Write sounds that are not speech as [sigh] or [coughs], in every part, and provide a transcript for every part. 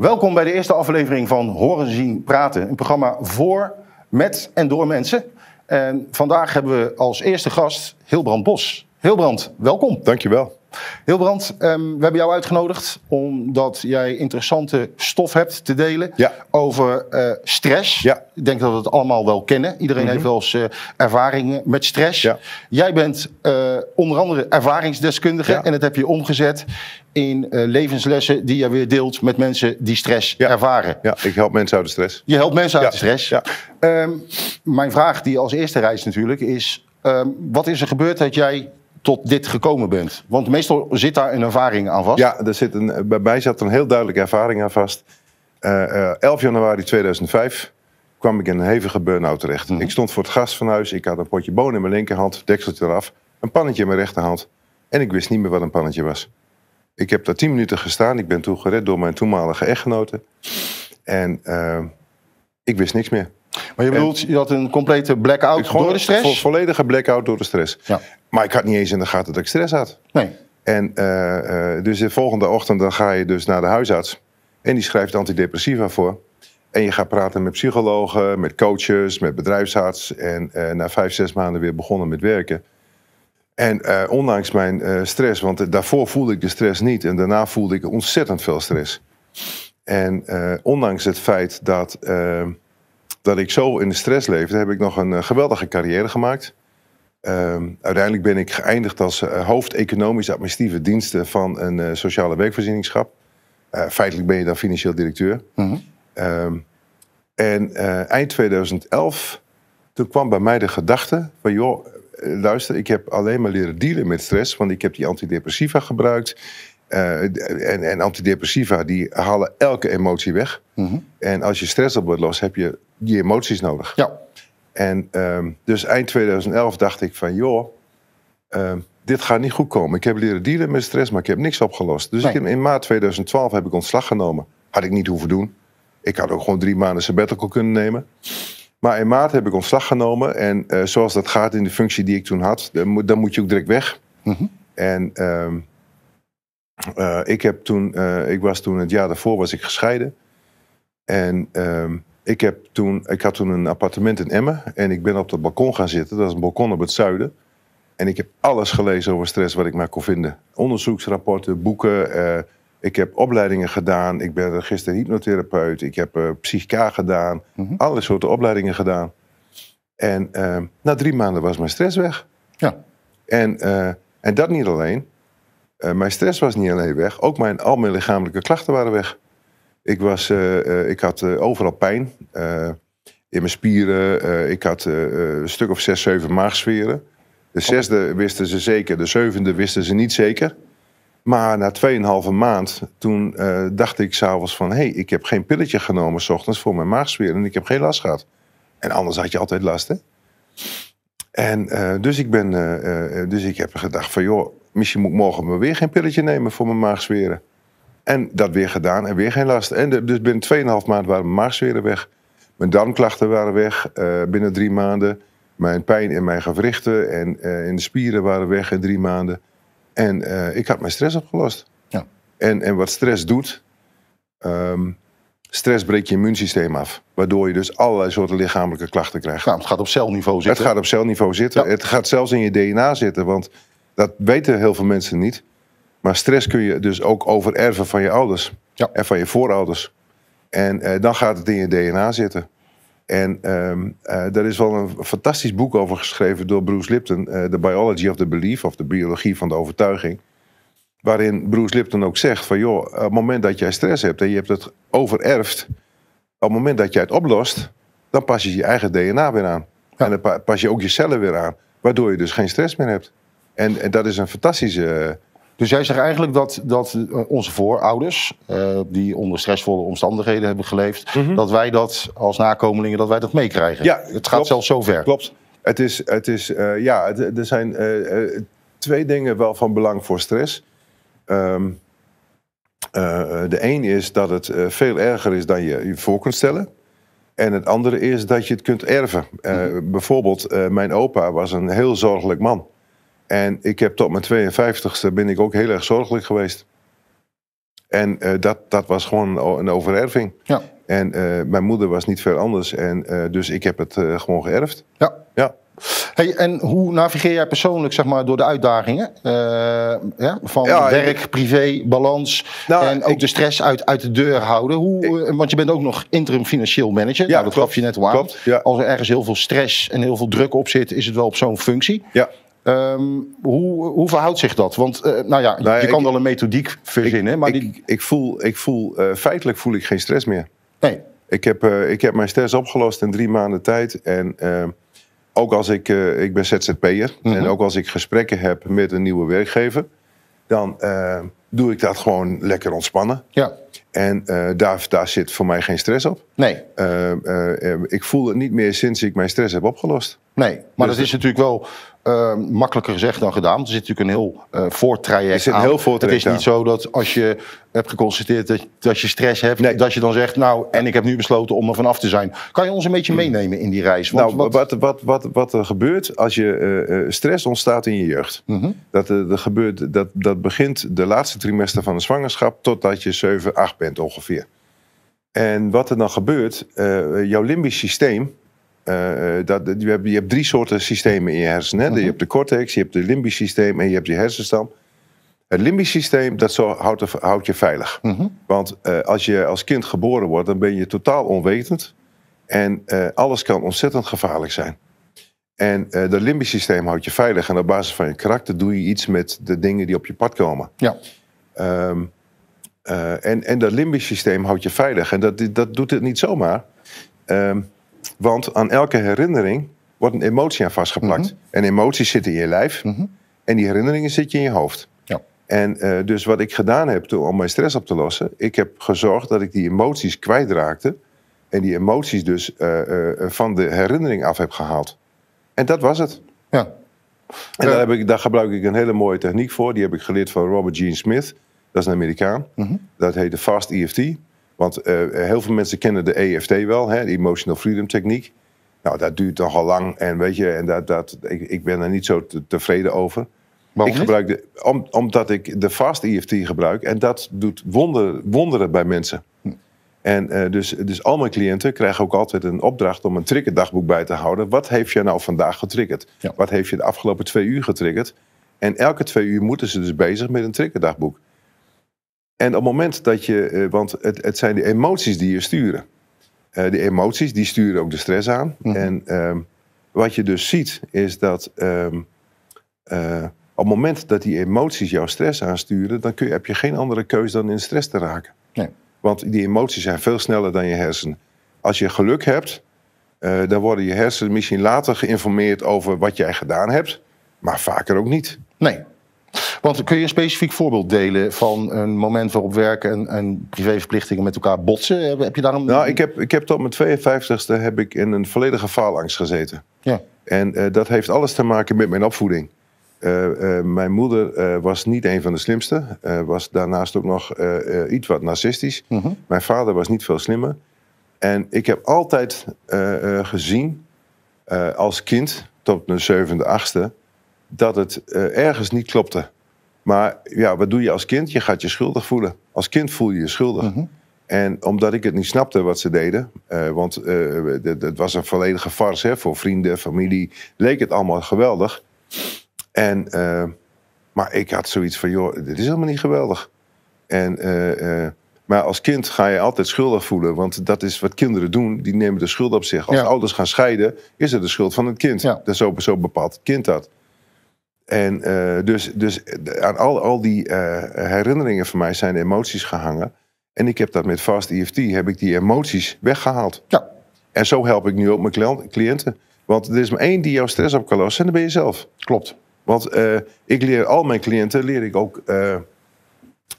Welkom bij de eerste aflevering van Horen Zien Praten. Een programma voor, met en door mensen. En vandaag hebben we als eerste gast Hilbrand Bos. Hilbrand, welkom. Dankjewel. Hilbrand, um, we hebben jou uitgenodigd omdat jij interessante stof hebt te delen Ja. over eh, stress. Ja. Ik denk dat we het allemaal wel kennen. Iedereen heeft wel eens eh, ervaringen met stress. Ja. Jij bent eh, onder andere ervaringsdeskundige en dat heb je omgezet in levenslessen die je weer deelt met mensen die stress ervaren. Ja, ik help mensen uit de stress. Je helpt mensen uit de stress. Ja. Ehm, mijn vraag die als eerste reist natuurlijk is... ehm, wat is er gebeurd dat jij tot dit gekomen bent? Want meestal zit daar een ervaring aan vast. Ja, er zit een, bij mij zat een heel duidelijke ervaring aan vast. Eh, eh, 11 januari 2005 kwam ik in een hevige burn-out terecht. Ik stond voor het gas van huis. Ik had een potje bonen in mijn linkerhand, dekseltje eraf. Een pannetje in mijn rechterhand. En ik wist niet meer wat een pannetje was. Ik heb daar 10 minuten gestaan. Ik ben toen gered door mijn toenmalige echtgenote. En eh, ik wist niks meer. Maar je bedoelt, je had een complete blackout gewoon door de stress? vo- volledige blackout door de stress. Ja. Maar ik had niet eens in de gaten dat ik stress had. Nee. En eh, eh, dus de volgende ochtend dan ga je dus naar de huisarts. En die schrijft antidepressiva voor. En je gaat praten met psychologen, met coaches, met bedrijfsarts. En eh, na vijf, zes maanden weer begonnen met werken. En ondanks mijn stress, want daarvoor voelde ik de stress niet. En daarna voelde ik ontzettend veel stress. En ondanks het feit dat, dat ik zo in de stress leefde, heb ik nog een eh, geweldige carrière gemaakt. Ehm, uiteindelijk ben ik geëindigd als eh, hoofd economisch administratieve diensten van een eh, sociale werkvoorzieningschap. Feitelijk ben je dan financieel directeur. Mhm. Ehm, en eind 2011, toen kwam bij mij de gedachte van joh, luister, ik heb alleen maar leren dealen met stress, want ik heb die antidepressiva gebruikt. En, en antidepressiva die halen elke emotie weg. Mhm. En als je stress op wordt los, heb je die emoties nodig. Ja. En ehm, dus eind 2011 dacht ik van, joh, ehm, dit gaat niet goed komen. Ik heb leren dealen met stress, maar ik heb niks opgelost. Dus Nee. ik, in maart 2012 heb ik ontslag genomen. Had ik niet hoeven doen. Ik had ook gewoon drie maanden sabbatical kunnen nemen. Maar in maart heb ik ontslag genomen. En eh, zoals dat gaat in de functie die ik toen had, dan moet, dan moet je ook direct weg. Mhm. En ehm, eh, ik, heb toen, eh, ik was toen het jaar daarvoor was ik gescheiden. En ik, heb toen, ik had toen een appartement in Emmen. En ik ben op het balkon gaan zitten. Dat is een balkon op het zuiden. En ik heb alles gelezen over stress wat ik maar kon vinden. Onderzoeksrapporten, boeken. eh, ik heb opleidingen gedaan. Ik ben gisteren hypnotherapeut. Ik heb eh psychica gedaan. Mhm. Alle soorten opleidingen gedaan. En ehm, na drie maanden was mijn stress weg. Ja. En, eh, en dat niet alleen. Mijn stress was niet alleen weg. Ook mijn, al mijn lichamelijke klachten waren weg. Ik, was, eh, eh, ik had eh, overal pijn. in mijn spieren. ik had een stuk of zes, zeven maagsferen. De zesde wisten ze zeker. De zevende wisten ze niet zeker. Maar na 2,5 maand, toen dacht ik s'avonds van... hé, hey, ik heb geen pilletje genomen s ochtends voor mijn maagsfeer... en ik heb geen last gehad. En anders had je altijd last, hè? En dus, ik ben, dus ik heb gedacht van... joh, misschien moet ik morgen maar weer geen pilletje nemen voor mijn maagsferen. En dat weer gedaan en weer geen last. En de- dus binnen 2,5 maand waren mijn maagsferen weg. Mijn darmklachten waren weg eh, binnen drie maanden. Mijn pijn in mijn gewrichten en eh, in de spieren waren weg in drie maanden. En eh, ik had mijn stress opgelost. Ja. En, en wat stress doet, ehm, stress breekt je immuunsysteem af. Waardoor je dus allerlei soorten lichamelijke klachten krijgt. Nou, het gaat op celniveau Het zitten. gaat op celniveau zitten. Ja. Het gaat zelfs in je DNA zitten. Want dat weten heel veel mensen niet. Maar stress kun je dus ook overerven van je ouders. Ja. En van je voorouders. En eh, dan gaat het in je DNA zitten. En ehm eh, daar is wel een fantastisch boek over geschreven door Bruce Lipton. eh, The Biology of the Belief, of de biologie van de overtuiging. Waarin Bruce Lipton ook zegt van joh, op het moment dat jij stress hebt en je hebt het overerfd. Op het moment dat jij het oplost, dan pas je je eigen DNA weer aan. Ja. En dan pa- pas je ook je cellen weer aan. Waardoor je dus geen stress meer hebt. En, en dat is een fantastische... Dus jij zegt eigenlijk dat, dat eh, onze voorouders, eh, die onder stressvolle omstandigheden hebben geleefd, dat wij dat als nakomelingen dat wij dat meekrijgen. Ja, het gaat klopt. zelfs zo ver. Klopt. Het is, het is eh, ja, het- er zijn twee dingen wel van belang voor stress. Ehm, eh, de een is dat het veel erger is dan je je voor kunt stellen. En het andere is dat je het kunt erven. Eh, Bijvoorbeeld, mijn opa was een heel zorgelijk man. En ik heb tot mijn 52ste ben ik ook heel erg zorgelijk geweest. En eh, dat, dat was gewoon een, overerving. Ja. En eh, mijn moeder was niet veel anders. En, eh, dus ik heb het gewoon geërfd. Ja. Ja. Hey, en hoe navigeer jij persoonlijk zeg maar, door de uitdagingen? Ja, van Ja, ik- werk, privé, balans Nou, en ook ik- de stress uit, uit de deur houden. Hoe, want je bent ook nog interim financieel manager. Ja, nou, dat klopt. gaf je net al aan. Klopt, ja. Als er ergens heel veel stress en heel veel druk op zit, is het wel op zo'n functie. Ja. Ehm, hoe, hoe verhoudt zich dat? Want eh, nou ja, Nou, je ik- kan wel een methodiek verzinnen, maar die... ik, ik voel, ik voel eh, feitelijk voel ik geen stress meer. Nee, Ik heb, eh, ik heb mijn stress opgelost in drie maanden tijd. En ook als ik, ik ben ZZP'er. Mhm. En ook als ik gesprekken heb met een nieuwe werkgever. Dan doe ik dat gewoon lekker ontspannen. ja, En daar, daar zit voor mij geen stress op. nee. Ik voel het niet meer sinds ik mijn stress heb opgelost. Nee, maar Dus dat is natuurlijk wel eh, makkelijker gezegd dan gedaan. Er zit natuurlijk een heel eh voortraject Er zit aan. heel voortraject Het is niet zo dat als je hebt geconstateerd dat, dat je stress hebt, Nee. dat je dan zegt, nou, en ik heb nu besloten om er vanaf te zijn. Kan je ons een beetje meenemen in die reis? Want, nou, wat- wat, wat, wat, er gebeurt als je eh, stress ontstaat in je jeugd. Mhm. Dat, dat, gebeurt, dat, dat begint de laatste trimester van de zwangerschap totdat je 7, 8 bent ongeveer. En wat er dan gebeurt, jouw limbisch systeem. Eh, eh, dat, je, hebt, je hebt drie soorten systemen in je hersenen. Hè? Mhm. Je hebt de cortex, je hebt de limbisch systeem en je hebt je hersenstam. Het limbisch systeem dat zo, houdt, houdt je veilig. Mhm. Want eh, als je als kind geboren wordt, dan ben je totaal onwetend. En alles kan ontzettend gevaarlijk zijn. En dat limbisch systeem houdt je veilig. En op basis van je karakter doe je iets met de dingen die op je pad komen. Ja, Ehm, eh, en, en dat limbisch systeem houdt je veilig. En dat, dat doet het niet zomaar. Ehm, want aan elke herinnering wordt een emotie aan vastgeplakt. En emoties zitten in je lijf. Mhm. En die herinneringen zitten in je hoofd. Ja. En eh, dus wat ik gedaan heb toen, om mijn stress op te lossen... ik heb gezorgd dat ik die emoties kwijtraakte. En die emoties dus eh, eh, van de herinnering af heb gehaald. En dat was het. ja. En daar, heb ik, daar gebruik ik een hele mooie techniek voor. Die heb ik geleerd van Robert Gene Smith. Dat is een Amerikaan. Mhm. Dat heet de Fast EFT. Want eh, heel veel mensen kennen de EFT wel, hè, de Emotional Freedom Techniek. Nou, dat duurt nogal lang. En weet je, en dat, dat, ik, ik ben er niet zo te- tevreden over. Waarom ik gebruik de, om, omdat ik de Fast EFT gebruik. En dat doet wonder, wonderen bij mensen. Hm. En eh, dus, dus al mijn cliënten krijgen ook altijd een opdracht om een triggerdagboek bij te houden. Wat heeft je nou vandaag getriggerd? Ja. Wat heeft je de afgelopen twee uur getriggerd? En elke twee uur moeten ze dus bezig met een triggerdagboek. En op het moment dat je, eh, want het, het zijn de emoties die je sturen. Eh, de emoties die sturen ook de stress aan. Mhm. En ehm, wat je dus ziet is dat ehm, eh, op het moment dat die emoties jouw stress aansturen, dan kun je, heb je geen andere keus dan in stress te raken. Nee. Want die emoties zijn veel sneller dan je hersenen. Als je geluk hebt, dan worden je hersenen misschien later geïnformeerd over wat jij gedaan hebt, maar vaker ook niet. Nee. Want kun je een specifiek voorbeeld delen van een moment waarop werk en, en privéverplichtingen met elkaar botsen? Heb, heb je daar een... Nou, ik heb, ik heb tot mijn 52ste heb ik in een volledige faalangst gezeten. Ja. En eh, dat heeft alles te maken met mijn opvoeding. Eh, eh, mijn moeder was niet een van de slimste. Was daarnaast ook nog iets wat narcistisch. Mhm. Mijn vader was niet veel slimmer. En ik heb altijd gezien, als kind, tot mijn zevende, achtste, dat het ergens niet klopte. Maar ja, wat doe je als kind? Je gaat je schuldig voelen. Als kind voel je je schuldig. Mhm. En omdat ik het niet snapte wat ze deden, eh, want het- het was een volledige farce hè, voor vrienden, familie, leek het allemaal geweldig. En, eh, maar ik had zoiets van, joh, dit is helemaal niet geweldig. En, maar als kind ga je altijd schuldig voelen, want dat is wat kinderen doen. Die nemen de schuld op zich. Als Ja. ouders gaan scheiden, is het de schuld van het kind. Ja. Dat is zo, zo bepaalt het kind dat. En eh, dus, dus aan al, al die eh, herinneringen van mij zijn emoties gehangen. En ik heb dat met Fast EFT, heb ik die emoties weggehaald. Ja. En zo help ik nu ook mijn cliënten. Want er is maar één die jouw stress op kan lossen en dat ben je zelf. Klopt. Want eh, ik leer al mijn cliënten leer ik ook eh,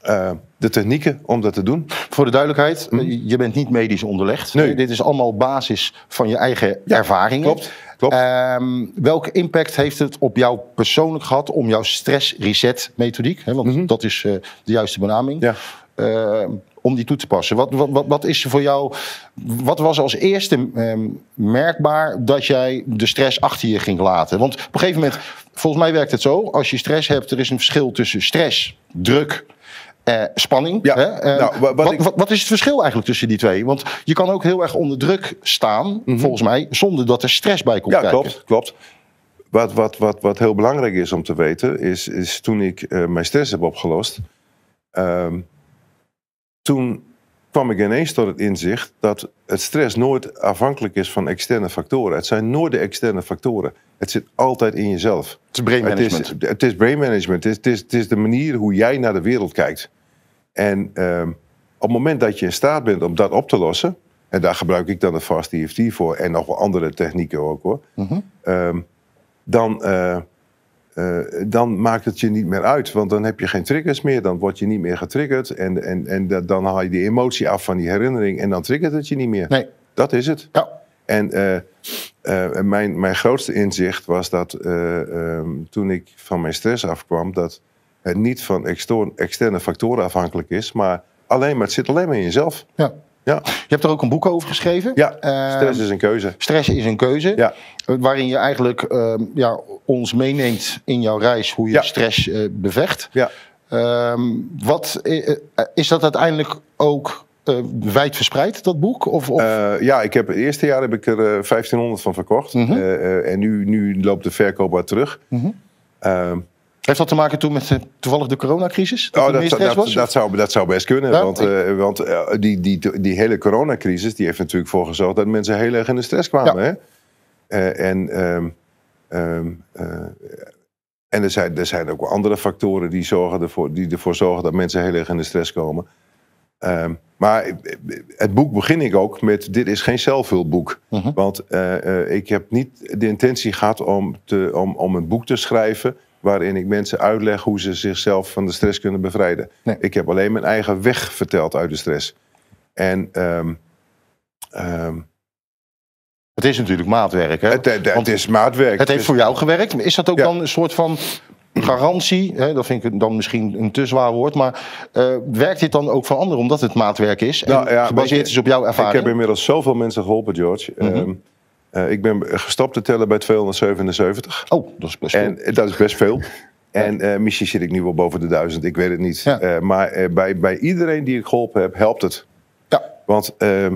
eh, de technieken om dat te doen. Voor de duidelijkheid, eh, je bent niet medisch onderlegd. Nee. Eh, Dit is allemaal basis van je eigen ervaringen. Klopt, klopt. Ehm, welke impact heeft het op jou persoonlijk gehad om jouw stress reset methodiek, hè, want Mhm. dat is eh, de juiste benaming, Ja. eh, om die toe te passen? Wat, wat, wat, wat is er voor jou, wat was als eerste ehm, merkbaar dat jij de stress achter je ging laten? Want op een gegeven moment, volgens mij werkt het zo, als je stress hebt, er is een verschil tussen stress, druk eh, spanning. Ja, Hè? Eh, nou, wa- wat wat, ik- wat, wat is het verschil eigenlijk tussen die twee? Want je kan ook heel erg onder druk staan, volgens mij, zonder dat er stress bij komt Mhm. Ja, kijken. klopt. klopt. Wat, wat, wat, wat heel belangrijk is om te weten, is, is toen ik eh, mijn stress heb opgelost. ehm, toen kwam ik ineens tot het inzicht dat het stress nooit afhankelijk is van externe factoren. Het zijn nooit de externe factoren. Het zit altijd in jezelf. Het is brain Het management. is, het is brain management. Het is, het, is, het is de manier hoe jij naar de wereld kijkt. En ehm, op het moment dat je in staat bent om dat op te lossen, en daar gebruik ik dan de Fast EFT voor en nog wel andere technieken ook hoor, Mhm. ehm, dan, eh, eh, dan maakt het je niet meer uit. Want dan heb je geen triggers meer, dan word je niet meer getriggerd en, en, en da- dan haal je die emotie af van die herinnering en dan triggert het je niet meer. Nee. Dat is het. Ja. En eh, eh, mijn, mijn grootste inzicht was dat eh, ehm, toen ik van mijn stress afkwam, dat het niet van externe factoren afhankelijk is, maar alleen maar, het zit alleen maar in jezelf. Ja. Ja, Je hebt er ook een boek over geschreven. ja Eh, stress is een keuze. Stress is een keuze. Ja. Eh, Waarin je eigenlijk ehm, ja, ons meeneemt in jouw reis hoe je Ja. stress eh, bevecht. Ja. Ehm, wat, eh, is dat uiteindelijk ook eh, wijd verspreid, dat boek? Of, of? Ja, ik heb, het eerste jaar heb ik er eh, 1500 van verkocht. Mhm. En nu, nu loopt de verkoop wat terug. Ehm, Heeft dat te maken toen met eh, toevallig de coronacrisis? Dat Oh, dat, was? dat zou, dat zou best kunnen. Ja, want eh, want eh, die, die, die hele coronacrisis die heeft natuurlijk voor gezorgd dat mensen heel erg in de stress kwamen. Hè? En ehm, ehm, eh, en er, zijn, er zijn ook wel andere factoren die, zorgen ervoor, die ervoor zorgen dat mensen heel erg in de stress komen. Ehm, maar het boek begin ik ook met: dit is geen zelfhulpboek. Mhm. Want ik heb niet de intentie gehad om, te, om, om een boek te schrijven waarin ik mensen uitleg hoe ze zichzelf van de stress kunnen bevrijden. Nee. Ik heb alleen mijn eigen weg verteld uit de stress. En ehm, ehm, Het is natuurlijk maatwerk. Hè? het, het, Want het is maatwerk. het heeft voor jou gewerkt. Is dat ook Ja. dan een soort van garantie? Hè? Dat vind ik dan misschien een te zwaar woord. Maar eh, werkt dit dan ook voor anderen omdat het maatwerk is? En Nou, ja, gebaseerd is op jouw Ik ervaring? heb inmiddels zoveel mensen geholpen, George. Ehm, eh, ik ben gestopt te tellen bij 277. Oh, dat is best veel. En dat is best veel. [laughs] En eh, misschien zit ik nu wel boven de duizend, ik weet het niet. Ja. Eh, maar eh, bij, bij iedereen die ik geholpen heb, helpt het. Ja. Want ehm,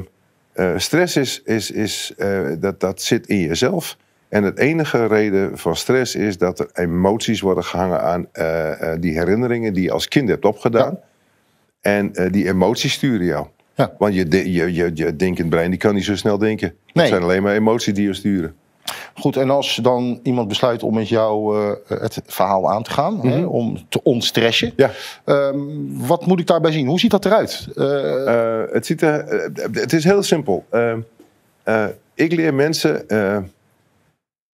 eh, stress is, is, is, eh, dat, dat zit in jezelf. En het enige reden van stress is dat er emoties worden gehangen aan eh, eh, die herinneringen die je als kind hebt opgedaan. En eh, die emoties sturen jou. Ja. Want je, je, je, je denkend brein die kan niet zo snel denken. Nee. Het zijn alleen maar emoties die je sturen. Goed, en als dan iemand besluit om met jou eh, het verhaal aan te gaan, hè, om te ontstressen, Ja. ehm, wat moet ik daarbij zien? Hoe ziet dat eruit? Eh, Eh, het, ziet er, het is heel simpel. Eh, eh, ik leer mensen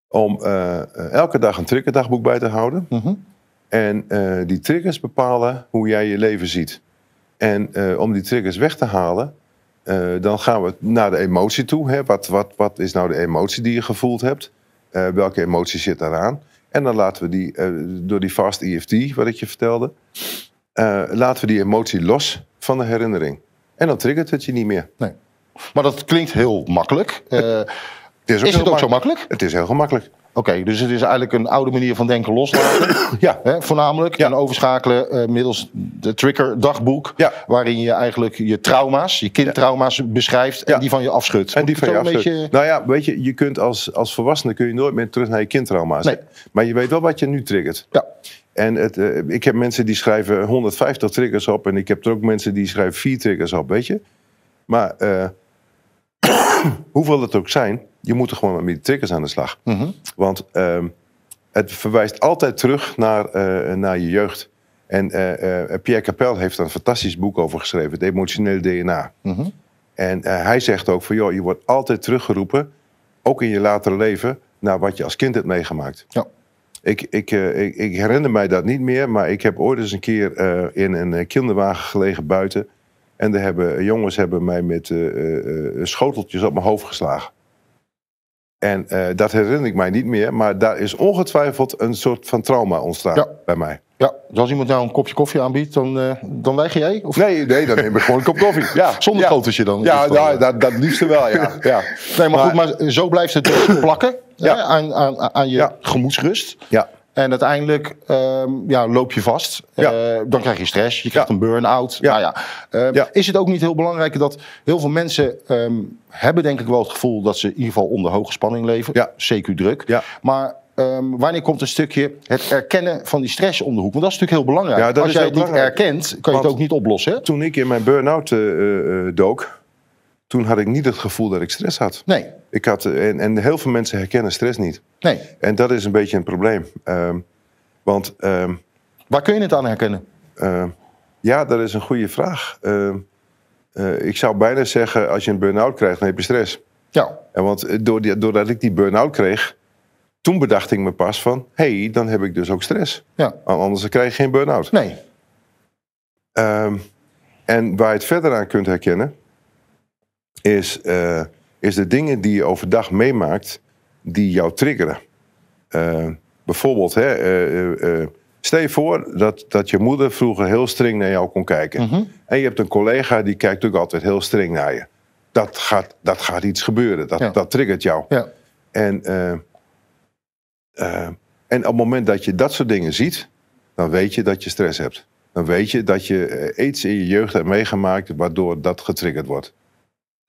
om elke dag een triggerdagboek bij te houden. mhm. En die triggers bepalen hoe jij je leven ziet. En eh, om die triggers weg te halen, eh, dan gaan we naar de emotie toe. Hè? Wat, wat, wat is nou de emotie die je gevoeld hebt? Eh, welke emotie zit daaraan? En dan laten we die, door die fast EFT, wat ik je vertelde, laten we die emotie los van de herinnering. En dan triggert het je niet meer. Maar dat klinkt heel makkelijk. Het is heel het ook zo mak- makkelijk? Het is heel gemakkelijk. Oké, dus het is eigenlijk een oude manier van denken loslaten. [coughs] Ja. Hè, voornamelijk. Ja. En overschakelen eh, middels de trigger dagboek. Ja. Waarin je eigenlijk je trauma's, je kindtrauma's beschrijft. En die van je afschudt. En die van je afschudt. beetje- Nou ja, weet je, je kunt als, als volwassene kun je nooit meer terug naar je kindtrauma's. Nee. Maar je weet wel wat je nu triggert. Ja. En het, eh, ik heb mensen die schrijven 150 triggers op. En ik heb er ook mensen die schrijven vier triggers op, weet je. Maar eh, [coughs] hoeveel het ook zijn, je moet er gewoon met die triggers aan de slag. Mhm. Want ehm, het verwijst altijd terug naar, eh, naar je jeugd. En eh, eh, Pierre Capel heeft een fantastisch boek over geschreven, het emotionele DNA. Mhm. En hij zegt ook van, joh, je wordt altijd teruggeroepen, ook in je latere leven, naar wat je als kind hebt meegemaakt. Ja. Ik, ik, ik, ik herinner mij dat niet meer, maar ik heb ooit eens een keer in een kinderwagen gelegen buiten. En er hebben, jongens hebben mij met schoteltjes op mijn hoofd geslagen. En eh, dat herinner ik mij niet meer, maar daar is ongetwijfeld een soort van trauma ontstaan Ja. bij mij. Ja, dus als iemand nou een kopje koffie aanbiedt, dan, eh, dan weiger jij? Of Nee, nee, dan neem ik gewoon een kop koffie. [laughs] Ja, zonder ja. schoteltje dan? Ja, nou, eh. dat, dat liefste wel, ja. [laughs] ja. Nee, maar, Maar- goed, maar zo blijft het dus plakken Ja. hè, aan, aan, aan je Ja. gemoedsrust. Ja. En uiteindelijk ehm, ja, loop je vast. Ja. Eh, dan krijg je stress, je krijgt Ja. een burn-out. Ja. Nou ja. Ehm, Ja. Is het ook niet heel belangrijk dat heel veel mensen ehm, hebben denk ik wel het gevoel dat ze in ieder geval onder hoge spanning leven. Ja. CQ druk. Ja. Maar wanneer komt een stukje het erkennen van die stress om de hoek? Want dat is natuurlijk heel belangrijk. Ja, Als jij het niet erkent, kan je het ook niet oplossen. Hè? Toen ik in mijn burn-out eh, eh, dook, toen had ik niet het gevoel dat ik stress had. Nee, Ik had en, en heel veel mensen herkennen stress niet. nee. En dat is een beetje een probleem. Ehm, want ehm, Waar kun je het aan herkennen? ehm, ja, dat is een goede vraag. Eh, ik zou bijna zeggen, als je een burn-out krijgt, dan heb je stress. Ja, En want eh, door die, doordat ik die burn-out kreeg, toen bedacht ik me pas van... hé, hey, dan heb ik dus ook stress. ja. Anders krijg je geen burn-out. Nee. En waar je het verder aan kunt herkennen, is, eh, is de dingen die je overdag meemaakt, die jou triggeren. Eh, bijvoorbeeld, hè, eh, stel je voor dat, dat je moeder vroeger heel streng naar jou kon kijken. Mhm. En je hebt een collega die kijkt ook altijd heel streng naar je. Dat gaat, dat gaat iets gebeuren, dat, Ja. dat triggert jou. Ja. En, en op het moment dat je dat soort dingen ziet, dan weet je dat je stress hebt. Dan weet je dat je iets in je jeugd hebt meegemaakt waardoor dat getriggerd wordt.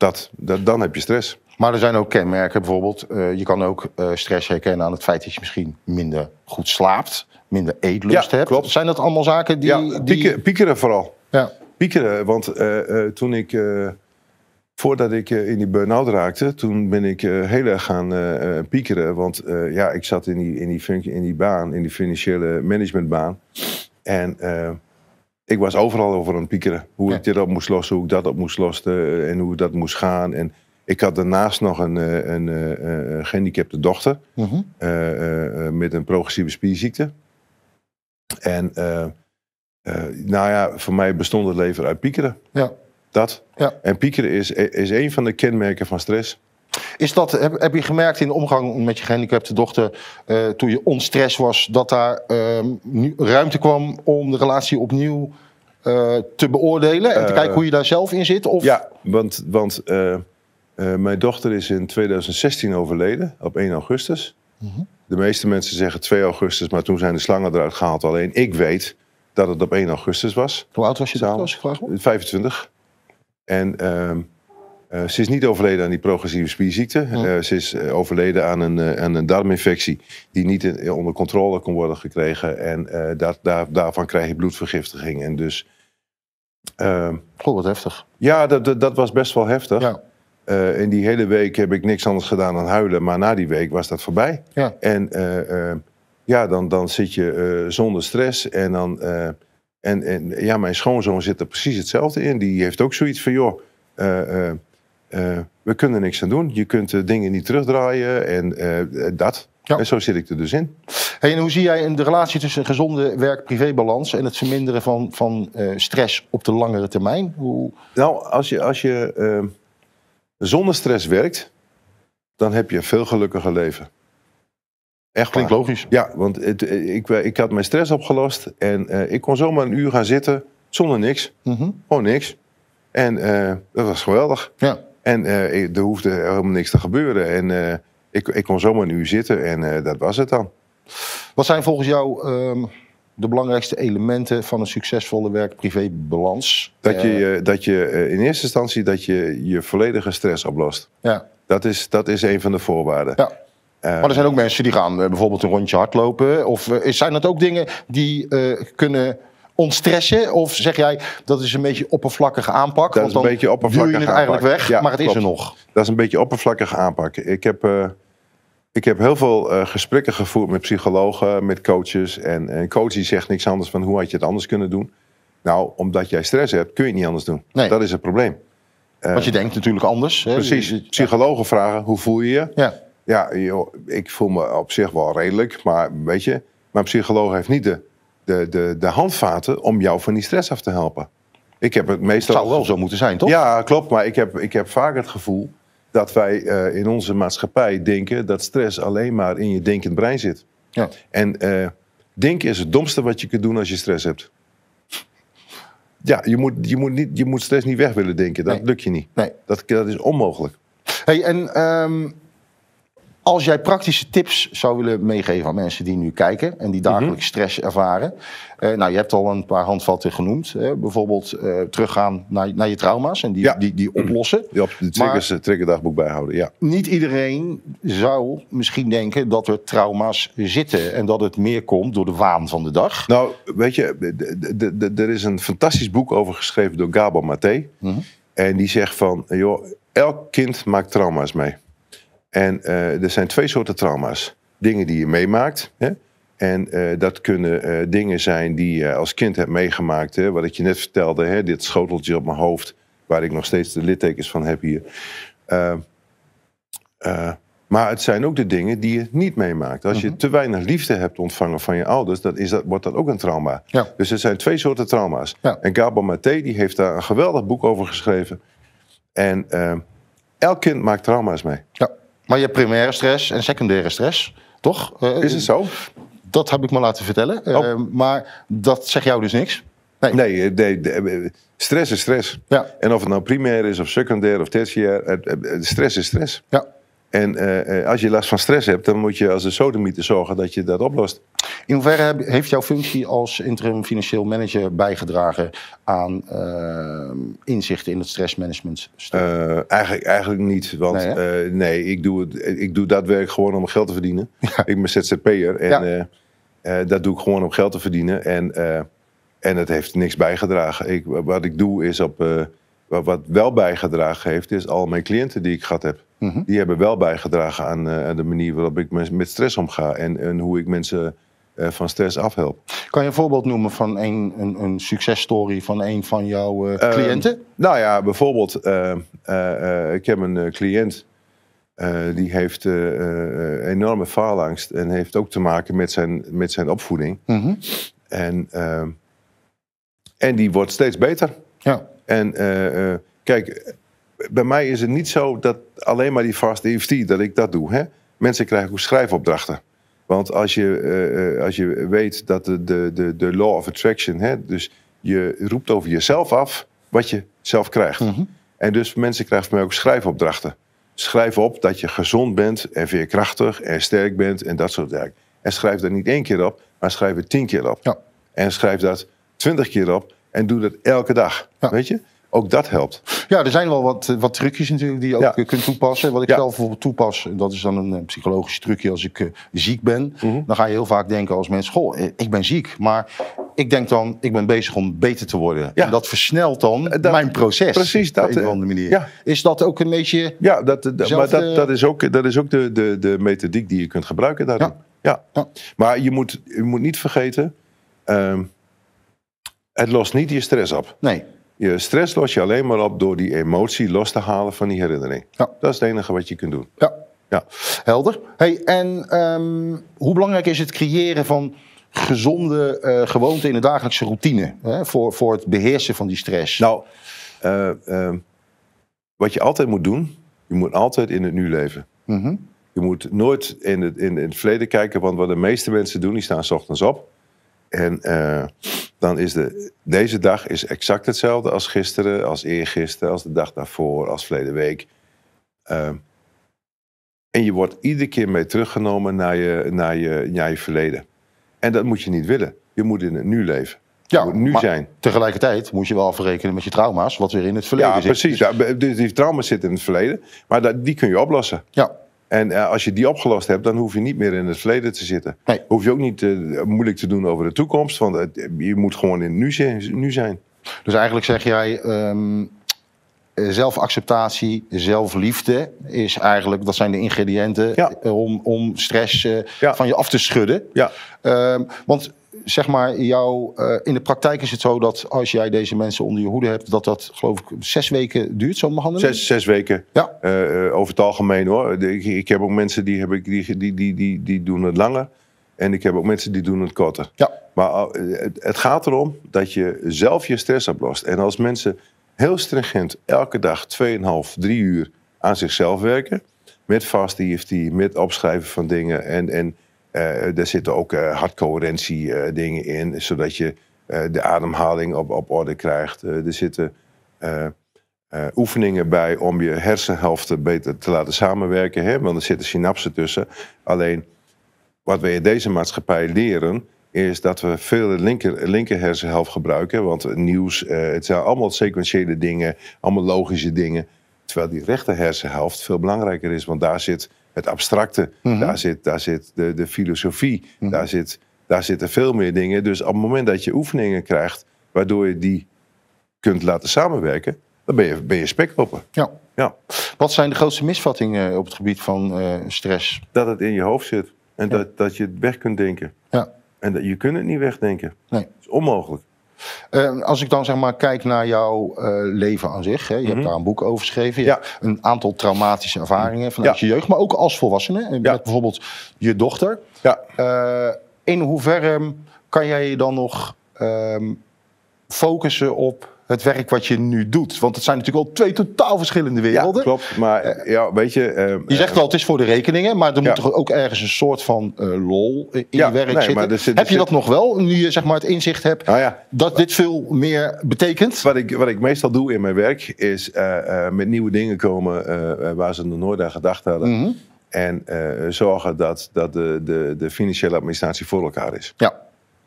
Dat, dat, dan heb je stress. Maar er zijn ook kenmerken, bijvoorbeeld. eh, je kan ook eh, stress herkennen aan het feit dat je misschien minder goed slaapt, minder eetlust Ja, hebt. klopt. Zijn dat allemaal zaken die. ja, die... piekeren, piekeren vooral. Ja. Piekeren, want eh, toen ik, voordat ik in die burn-out raakte, toen ben ik heel erg gaan piekeren. Want ja, ik zat in die, in, die functie, in die baan, in die financiële managementbaan. En ik was overal over aan het piekeren. Hoe Ja. ik dit op moest lossen, hoe ik dat op moest lossen eh, en hoe dat moest gaan. En ik had daarnaast nog een, eh, een, eh, eh, gehandicapte dochter Mhm. met een progressieve spierziekte. En nou ja, voor mij bestond het leven uit piekeren. Ja. Dat. Ja. En piekeren is, is een van de kenmerken van stress. Is dat, heb, heb je gemerkt in de omgang met je gehandicapte dochter, eh, toen je onstress was, dat daar ehm, nu ruimte kwam om de relatie opnieuw eh, te beoordelen en te Eh, kijken hoe je daar zelf in zit? Of... Ja, want, want mijn dochter is in 2016 overleden, op 1 augustus. Mhm. De meeste mensen zeggen 2 augustus, maar toen zijn de slangen eruit gehaald. Alleen ik weet dat het op 1 augustus was. Hoe oud was je mag? 25. En ehm, eh, ze is niet overleden aan die progressieve spierziekte. Hm. Eh, ze is eh, overleden aan een, aan een darminfectie die niet in- onder controle kon worden gekregen. En daar, daar, daarvan krijg je bloedvergiftiging. En dus, ehm, Goh, wat heftig. ja, dat, dat, dat was best wel heftig. Ja. In die hele week heb ik niks anders gedaan dan huilen. Maar na die week was dat voorbij. Ja. En eh, eh, ja, dan, dan zit je zonder stress. En, dan, en, en ja, mijn schoonzoon zit er precies hetzelfde in. Die heeft ook zoiets van, joh, eh, eh, eh, we kunnen niks aan doen. Je kunt dingen niet terugdraaien en eh, dat. Ja. En zo zit ik er dus in. Hey, en hoe zie jij de relatie tussen gezonde werk-privébalans en het verminderen van, van eh, stress op de langere termijn? Hoe... Nou, als je, als je eh, zonder stress werkt, dan heb je een veel gelukkiger leven. Echt Klinkt waar. logisch. Ja, want het, eh, ik, ik had mijn stress opgelost en eh, ik kon zomaar een uur gaan zitten zonder niks. Mhm. Gewoon niks. En eh, dat was geweldig. Ja. En ik- er hoefde helemaal niks te gebeuren. En eh, ik, ik kon zomaar een uur zitten en eh, dat was het dan. Wat zijn volgens jou ehm, de belangrijkste elementen van een succesvolle werk-privé-balans? Dat je, dat je in eerste instantie dat je je volledige stress oplost. ja. Dat is, dat is een van de voorwaarden. Ja. Maar er zijn ook mensen die gaan bijvoorbeeld een rondje hardlopen. Of zijn dat ook dingen die kunnen ontstressen? Of zeg jij dat is een beetje oppervlakkige aanpak? Dat want is een beetje oppervlakkige je het eigenlijk aanpak. weg, Ja, maar het is er nog. Dat is een beetje oppervlakkig aanpakken. Ik heb, eh, ik heb heel veel eh, gesprekken gevoerd met psychologen, met coaches. En een coach die zegt niks anders van hoe had je het anders kunnen doen. Nou, omdat jij stress hebt, kun je het niet anders doen. Nee. Dat is het probleem. Eh, Want je denkt natuurlijk anders. Hè? precies. Psychologen vragen, hoe voel je je? Ja. Ja, joh, ik voel me op zich wel redelijk. Maar weet je, mijn psycholoog heeft niet de, de, de, de handvaten om jou van die stress af te helpen. Ik heb het Het meestal... zou wel zo moeten zijn, toch? Ja, klopt. Maar ik heb, ik heb vaak het gevoel dat wij eh, in onze maatschappij denken dat stress alleen maar in je denkend brein zit. Ja. En eh, denken is het domste wat je kunt doen als je stress hebt. Ja, je moet, je moet, niet, je moet stress niet weg willen denken. Dat Nee. lukt je niet. Nee. Dat, dat is onmogelijk. Hey, en ehm, Als jij praktische tips zou willen meegeven aan mensen die nu kijken en die dagelijks Mhm. stress ervaren. eh, nou, je hebt al een paar handvatten genoemd. Hè? Bijvoorbeeld eh, teruggaan naar, naar je trauma's en die, Ja. die, die oplossen. Die op de triggers, eh, triggerdagboek bijhouden, ja. Niet iedereen zou misschien denken dat er trauma's zitten en dat het meer komt door de waan van de dag. Nou, weet je, er is een fantastisch boek over geschreven door Gabor Maté. Mhm. En die zegt van, joh, elk kind maakt trauma's mee. En eh, er zijn twee soorten trauma's. Dingen die je meemaakt. Hè? En eh, dat kunnen eh, dingen zijn die je als kind hebt meegemaakt. Hè? Wat ik je net vertelde, hè? dit schoteltje op mijn hoofd. Waar ik nog steeds de littekens van heb hier. Eh, eh, maar het zijn ook de dingen die je niet meemaakt. Als je te weinig liefde hebt ontvangen van je ouders, dan is dat, wordt dat ook een trauma. Ja. Dus er zijn twee soorten trauma's. Ja. En Gabor Maté die heeft daar een geweldig boek over geschreven. En eh, elk kind maakt trauma's mee. Ja. Maar je hebt primaire stress en secundaire stress, toch? Eh, Is het zo? Dat heb ik me laten vertellen. Oh. Eh, maar dat zegt jou dus niks. Nee. Nee, eh, nee, stress is stress. Ja. En of het nou primair is of secundair of tertiair, stress is stress. Ja. En eh, eh, als je last van stress hebt, dan moet je als de sodemieter zorgen dat je dat oplost. In hoeverre heeft jouw functie als interim financieel manager bijgedragen aan eh, inzichten in het stressmanagement? Eigenlijk, eigenlijk niet. Want Nee, nee, ik, doe het, ik doe dat werk gewoon om geld te verdienen. [laughs] Ik ben ZZP'er en Ja. dat doe ik gewoon om geld te verdienen. En, en het heeft niks bijgedragen. Ik, wat ik doe is op. wat wel bijgedragen heeft, is al mijn cliënten die ik gehad heb. Mhm. Die hebben wel bijgedragen aan, eh, aan de manier waarop ik met stress omga. En, en hoe ik mensen eh, van stress afhelp. Kan je een voorbeeld noemen van een, een, een successtory van een van jouw eh, Ehm, cliënten? Nou ja, bijvoorbeeld, ik heb een cliënt die heeft enorme faalangst en heeft ook te maken met zijn, met zijn opvoeding. Mhm. En, eh, en die wordt steeds beter. Ja. En kijk, bij mij is het niet zo dat alleen maar die fast EFT, dat ik dat doe. Hè? Mensen krijgen ook schrijfopdrachten. Want als je, eh, eh, als je weet dat de, de, de, de law of attraction, hè, dus je roept over jezelf af wat je zelf krijgt. Mhm. En dus mensen krijgen van mij ook schrijfopdrachten. Schrijf op dat je gezond bent en veerkrachtig en sterk bent en dat soort dingen. En schrijf dat niet één keer op, maar schrijf het tien keer op. Ja. En schrijf dat twintig keer op en doe dat elke dag. Ja. Weet je? Ook dat helpt. ja, er zijn wel wat, wat trucjes natuurlijk die je ook Ja. eh, kunt toepassen. Wat ik Ja. zelf bijvoorbeeld toepas, dat is dan een eh, psychologisch trucje als ik eh, ziek ben. Mhm. Dan ga je heel vaak denken als mens, goh, ik ben ziek. Maar ik denk dan, ik ben bezig om beter te worden. Ja. En dat versnelt dan dat- mijn proces. precies dat, Op een andere manier. ja. Is dat ook een beetje... Ja, dat, dat- maar dat, dat is ook, dat is ook de, de, de methodiek die je kunt gebruiken daarin. Ja. Ja. Ja. Maar je moet, je moet niet vergeten, ehm, het lost niet je stress op. Nee. Je stress los je alleen maar op door die emotie los te halen van die herinnering. Ja. Dat is het enige wat je kunt doen. Ja, Ja. helder. Hey, en ehm, hoe belangrijk is het creëren van gezonde eh, gewoonten in de dagelijkse routine? Hè, voor, voor het beheersen van die stress? Nou, eh, ehm, wat je altijd moet doen, je moet altijd in het nu leven. Mhm. Je moet nooit in het, in, in het verleden kijken, want wat de meeste mensen doen, die staan 's ochtends op. En eh, dan is de, deze dag is exact hetzelfde als gisteren, als eergisteren, als de dag daarvoor, als verleden week. Ehm, en je wordt iedere keer mee teruggenomen naar je, naar, je, naar je verleden. En dat moet je niet willen. Je moet in het nu leven. Ja, moet nu maar zijn. Tegelijkertijd moet je wel afrekenen met je trauma's, wat weer in het verleden Ja, zit. precies. Ja, dus die trauma's zitten in het verleden. Maar dat, die kun je oplossen. Ja, En eh, als je die opgelost hebt, dan hoef je niet meer in het verleden te zitten. Nee. Hoef je ook niet eh, moeilijk te doen over de toekomst. Want het- je moet gewoon in het nu zijn. Nu zijn. dus eigenlijk zeg jij. ehm, eh, zelfacceptatie, zelfliefde is eigenlijk, dat zijn de ingrediënten Ja. eh, om, om stress Ja. van je af te schudden. Ja. Ehm, want zeg maar, jou, eh, in de praktijk is het zo dat als jij deze mensen onder je hoede hebt, dat dat geloof ik zes weken duurt, zo'n behandeling? Zes, zes weken. Ja. Eh, eh, over het algemeen hoor. Ik, ik heb ook mensen die, heb ik, die, die, die, die, die doen het langer. En ik heb ook mensen die doen het korter. Ja. Maar het, het gaat erom dat je zelf je stress oplost. En als mensen heel stringent elke dag 2,5, 3 uur aan zichzelf werken. Met fast EFT, met opschrijven van dingen. En, en eh er zitten ook eh hartcoherentie eh, dingen in. Zodat je de ademhaling op, op orde krijgt. Er zitten... oefeningen bij om je hersenhelften beter te laten samenwerken. Hè? Want er zitten synapsen tussen. Alleen wat we in deze maatschappij leren, is dat we veel de linker, linker hersenhelft gebruiken. Want nieuws, het zijn allemaal sequentiële dingen, allemaal logische dingen. Terwijl die rechter hersenhelft veel belangrijker is, want daar zit het abstracte, daar zit, daar zit de, de filosofie, daar, zit, daar zitten veel meer dingen. Dus op het moment dat je oefeningen krijgt, waardoor je die kunt laten samenwerken, dan ben je, ben je spekkoppen. Ja. Ja, Wat zijn de grootste misvattingen op het gebied van eh, stress? dat het in je hoofd zit en dat, dat je het weg kunt denken. Ja. En dat, je kunt het niet wegdenken. Nee. Dat is onmogelijk. Eh, als ik dan zeg maar kijk naar jouw eh, leven aan zich, hè, je hebt daar een boek over geschreven. Je Ja. hebt een aantal traumatische ervaringen vanuit Ja. je jeugd, maar ook als volwassene. eh, Met Ja. bijvoorbeeld je dochter. Ja. Eh, in hoeverre kan jij je dan nog ehm, focussen op het werk wat je nu doet? Want het zijn natuurlijk al twee totaal verschillende Ja, werelden. klopt. Maar ja, weet je... eh, Je zegt wel, het is voor de rekeningen, maar er Ja. moet toch ook ergens een soort van eh, lol in Ja, je werk nee, zitten. maar er zit- Heb je dat nog wel, nu je zeg maar het inzicht hebt nou ja, dat dit veel meer betekent? Wat ik, wat ik meestal doe in mijn werk is eh, eh, met nieuwe dingen komen eh, eh, waar ze nog nooit aan gedacht hadden. Mhm. En eh, zorgen dat, dat de, de, de financiële administratie voor elkaar is. Ja.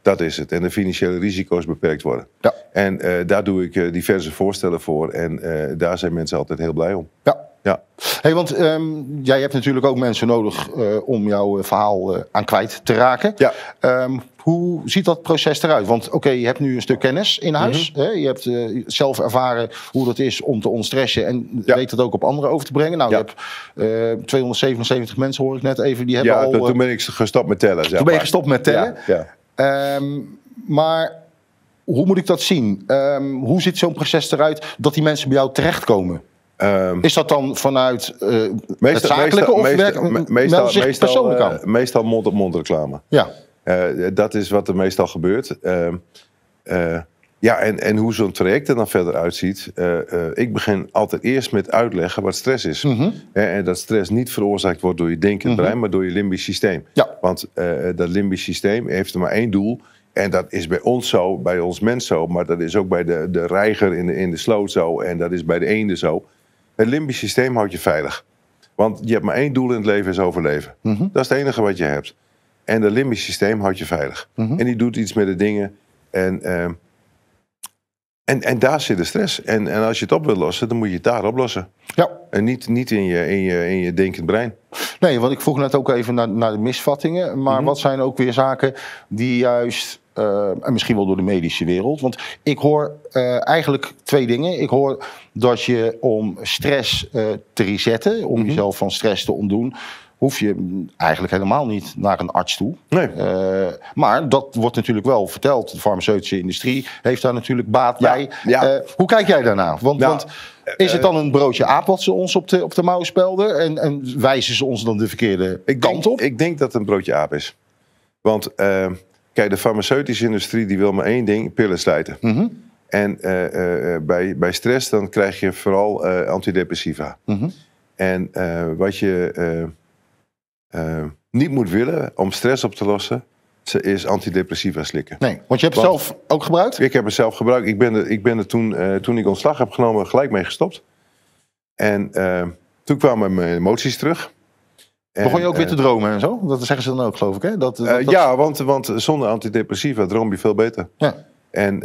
Dat is het. En de financiële risico's beperkt worden. Ja. En eh, daar doe ik eh, diverse voorstellen voor. En eh, daar zijn mensen altijd heel blij om. Ja. Ja. Hey, want ehm, jij hebt natuurlijk ook mensen nodig om jouw verhaal aan kwijt te raken. Ja. Ehm, hoe ziet dat proces eruit? Want oké, je hebt nu een stuk kennis in huis. Mhm. hè? Je hebt zelf ervaren hoe dat is om te ontstressen en Ja. weet dat ook op anderen over te brengen. Nou, Ja. je hebt eh, 277 mensen, hoor ik net even, die hebben Ja, al... toen, toen ben ik gestopt met tellen. Zeg toen ben je gestopt met tellen. Ja, Ehm, maar hoe moet ik dat zien? Ehm, hoe ziet zo'n proces eruit dat die mensen bij jou terechtkomen? Ehm, Is dat dan vanuit het meestal, zakelijke meestal, of meestal, werk, meestal, zich persoonlijk eh, meestal mond-op-mond reclame. Ja, Eh, dat is wat er meestal gebeurt. Ja, en, en hoe zo'n traject er dan verder uitziet. eh, eh, ik begin altijd eerst met uitleggen wat stress is. Mhm. En dat stress niet veroorzaakt wordt door je denkend brein, maar door je limbisch systeem. Ja. Want eh, dat limbisch systeem heeft er maar één doel. En dat is bij ons zo, bij ons mens zo. Maar dat is ook bij de, de reiger in de, in de sloot zo. En dat is bij de eenden zo. Het limbisch systeem houdt je veilig. Want je hebt maar één doel in het leven, is overleven. Mhm. Dat is het enige wat je hebt. En dat limbisch systeem houdt je veilig. Mhm. En die doet iets met de dingen. En, ehm, en, en daar zit de stress. En, en als je het op wil lossen, dan moet je het daar oplossen. ja. En niet, niet in, je, in, je, in je denkend brein. Nee, want ik vroeg net ook even naar, naar de misvattingen. Maar Mhm. wat zijn ook weer zaken die juist, eh, en misschien wel door de medische wereld. Want ik hoor eh, eigenlijk twee dingen. Ik hoor dat je om stress eh, te resetten, om Mhm. jezelf van stress te ontdoen, hoef je eigenlijk helemaal niet naar een arts toe. Nee. Eh, maar dat wordt natuurlijk wel verteld. De farmaceutische industrie heeft daar natuurlijk baat Ja, bij. ja. Eh, hoe kijk jij daarnaar? Want, Nou, want is het dan een broodje aap wat ze ons op de, op de mouw spelden? En, en wijzen ze ons dan de verkeerde Ik kant denk, op? Ik denk dat het een broodje aap is. Want eh, kijk, de farmaceutische industrie die wil maar één ding, pillen slijten. Mhm, En bij, bij stress dan krijg je vooral antidepressiva. mhm. En wat je eh, niet moet willen om stress op te lossen, ze- is antidepressiva slikken. Nee, want je hebt het zelf ook gebruikt? Ik heb het zelf gebruikt. Ik ben er, ik ben er toen, eh, toen ik ontslag heb genomen gelijk mee gestopt. En eh, toen kwamen mijn emoties terug. En, Begon je ook weer te dromen en zo? Dat zeggen ze dan ook, geloof ik, hè? Dat, dat- dat- ja, want, want zonder antidepressiva droom je veel beter. Ja. En,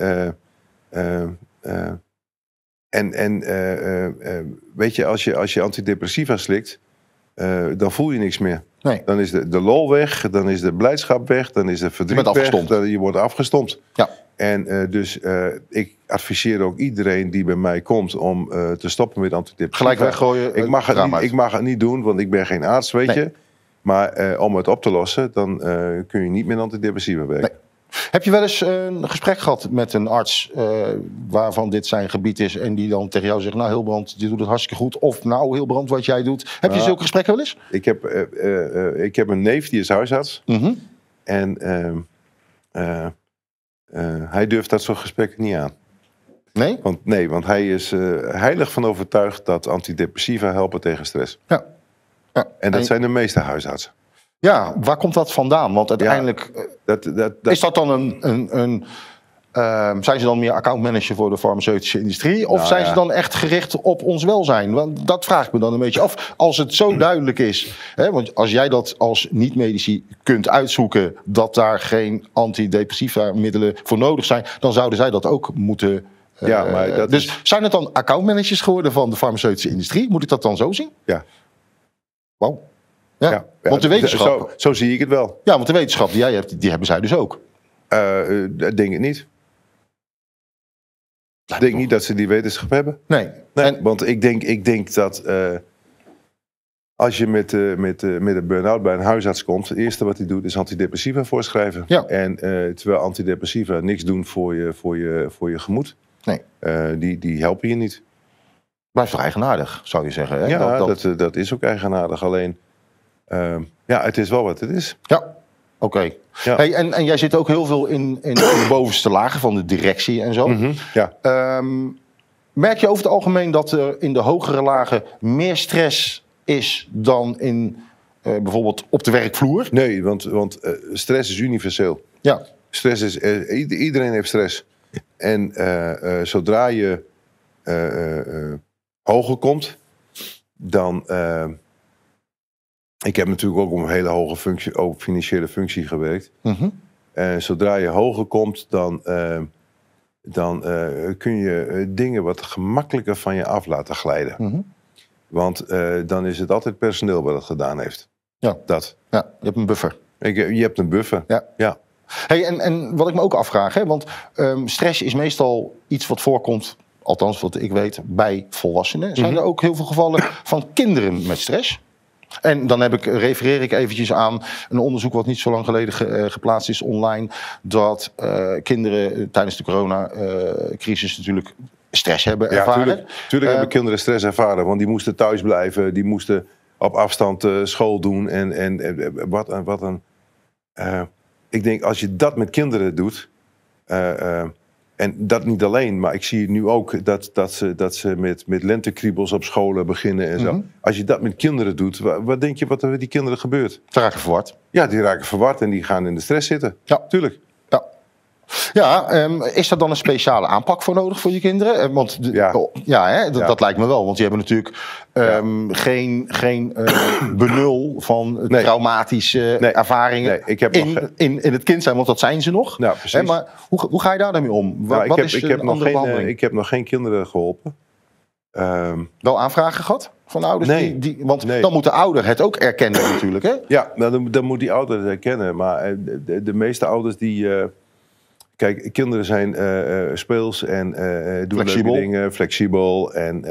en, en weet je, als je, als je antidepressiva slikt, eh, dan voel je niks meer. Nee. Dan is de, de lol weg, dan is de blijdschap weg, dan is de verdriet bent weg. Dan, je wordt afgestompt. Ja. En eh, dus eh, ik adviseer ook iedereen die bij mij komt om te stoppen met antidepressiva. Gelijk weggooien. Ik mag, het niet, ik mag het niet doen, want ik ben geen arts, weet Nee. je. Maar om het op te lossen, dan kun je niet met antidepressiva werken. Heb je wel eens eh, een gesprek gehad met een arts eh, waarvan dit zijn gebied is en die dan tegen jou zegt, nou Hilbrand, je doet het hartstikke goed. Of nou Hilbrand, wat jij doet. Heb je Nou. zulke gesprekken wel eens? Ik, heb, eh, ik heb een neef die is huisarts. Mhm. En ehm, eh, eh, hij durft dat soort gesprekken niet aan. Nee? Want, nee, want hij is heilig van overtuigd dat antidepressiva helpen tegen stress. Ja. ja. En dat zijn de meeste huisartsen. Ja, waar komt dat vandaan? Want uiteindelijk eh, Dat, dat, dat, is dat dan een, een, een Ehm, zijn ze dan meer accountmanager voor de farmaceutische industrie? Of Nou, zijn ja. ze dan echt gericht op ons welzijn? Want dat vraag ik me dan een beetje af. Als het zo duidelijk is, hè, want als jij dat als niet-medici kunt uitzoeken dat daar geen antidepressiva middelen voor nodig zijn, dan zouden zij dat ook moeten. eh, Ja, maar dat dus is- zijn het dan accountmanagers geworden van de farmaceutische industrie? Moet ik dat dan zo zien? Ja. Wauw. Ja, Ja, want de ja, wetenschap, Zo, zo zie ik het wel. ja, want de wetenschap die jij hebt, die hebben zij dus ook. Eh, eh, dat denk ik niet. Ik denk niet dat ze die wetenschap hebben. Nee. Nee, En- want ik denk, ik denk dat eh, als je met, eh, met, eh, met een burn-out bij een huisarts komt, het eerste wat hij doet is antidepressiva voorschrijven. Ja. En eh, terwijl antidepressiva niks doen voor je, voor je, voor je gemoed, Nee. eh, die, die helpen je niet. Blijft toch eigenaardig, zou je zeggen. Hè? ja, dat, dat, eh, dat is ook eigenaardig. Alleen, ehm, ja, het is wel wat het is. Ja, oké. Ja. Hey, en, en jij zit ook heel veel in, in, de [coughs] bovenste lagen van de directie en zo. Mhm, Ja, Ehm, merk je over het algemeen dat er in de hogere lagen meer stress is dan in eh, bijvoorbeeld op de werkvloer? nee, want, want eh, stress is universeel. Ja, Stress is, eh, ieder- iedereen heeft stress. En zodra je hoger komt, dan. Ik heb natuurlijk ook op een hele hoge functie, ook financiële functie gewerkt. Mhm. En zodra je hoger komt, dan, eh, dan eh, kun je eh, dingen wat gemakkelijker van je af laten glijden. Mhm. Want eh, dan is het altijd personeel wat het gedaan heeft. Ja. Dat. ja, je hebt een buffer. Ik, je hebt een buffer. Ja. ja. Hey, en, en wat ik me ook afvraag, hè, want ehm, stress is meestal iets wat voorkomt, althans wat ik weet, bij volwassenen. Zijn er ook heel veel gevallen van kinderen met stress? En dan heb ik, refereer ik eventjes aan een onderzoek wat niet zo lang geleden ge- eh, geplaatst is online. Dat eh, kinderen eh, tijdens de coronacrisis natuurlijk stress hebben Ja, ervaren. tuurlijk, tuurlijk hebben kinderen stress ervaren. Want die moesten thuis blijven. Die moesten op afstand school doen. En, en, en wat een... Wat een ik denk, als je dat met kinderen doet... en dat niet alleen, maar ik zie nu ook dat, dat ze, dat ze met, met lentekriebels op scholen beginnen en zo. Mhm. Als je dat met kinderen doet, wat, wat denk je wat er met die kinderen gebeurt? Ze raken verward. Ja, die raken verward en die gaan in de stress zitten. Ja. Tuurlijk. Ja. Ja, ehm, is er dan een speciale aanpak voor nodig voor je kinderen? Eh, Want de- Ja. oh, ja, hè, dat, Ja. dat lijkt me wel. Want die hebben natuurlijk ehm, geen, geen eh, benul van Nee. traumatische Nee. ervaringen Nee, ik heb nog in, geen- in, in het kind zijn. Want dat zijn ze nog. Nou, precies. Hè, maar hoe, hoe ga je daar dan mee om? Nou, ik, Wat heb, is ik, heb nog andere geen, eh, ik heb nog geen kinderen geholpen. Ehm, Wel aanvragen gehad van ouders? Nee. Die, die, want Nee. dan moet de ouder het ook erkennen natuurlijk. Hè? Ja, nou, dan, dan moet die ouder het herkennen. Maar de, de, de meeste ouders die... kijk, kinderen zijn eh, eh, speels en eh, doen Flexibel. leuke dingen, flexibel. En,